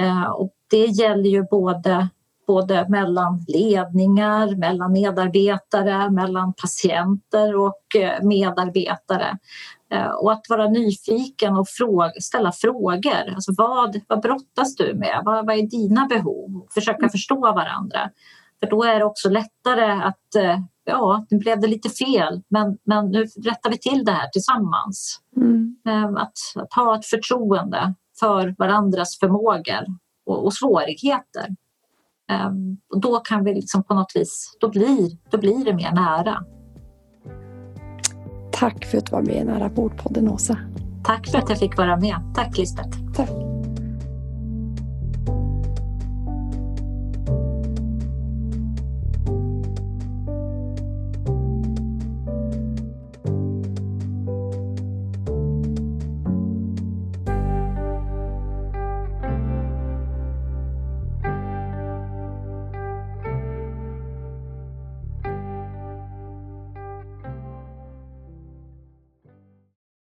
Eh, och det gäller ju både, både mellan ledningar, mellan medarbetare, mellan patienter och eh, medarbetare. Eh, och att vara nyfiken och fråga, ställa frågor. Alltså vad, vad brottas du med? Vad, vad är dina behov? Försöka förstå varandra. För då är det också lättare att eh, ja, nu blev det lite fel men, men nu rättar vi till det här tillsammans. Mm. Ehm, att, att, ha ett förtroende för varandras förmågor och, och svårigheter. Um, och då kan vi liksom på något vis, då blir, då blir det mer nära. Tack för att du var med i Nära vårdpodden Åsa. Tack för att jag fick vara med. Tack Lisbeth.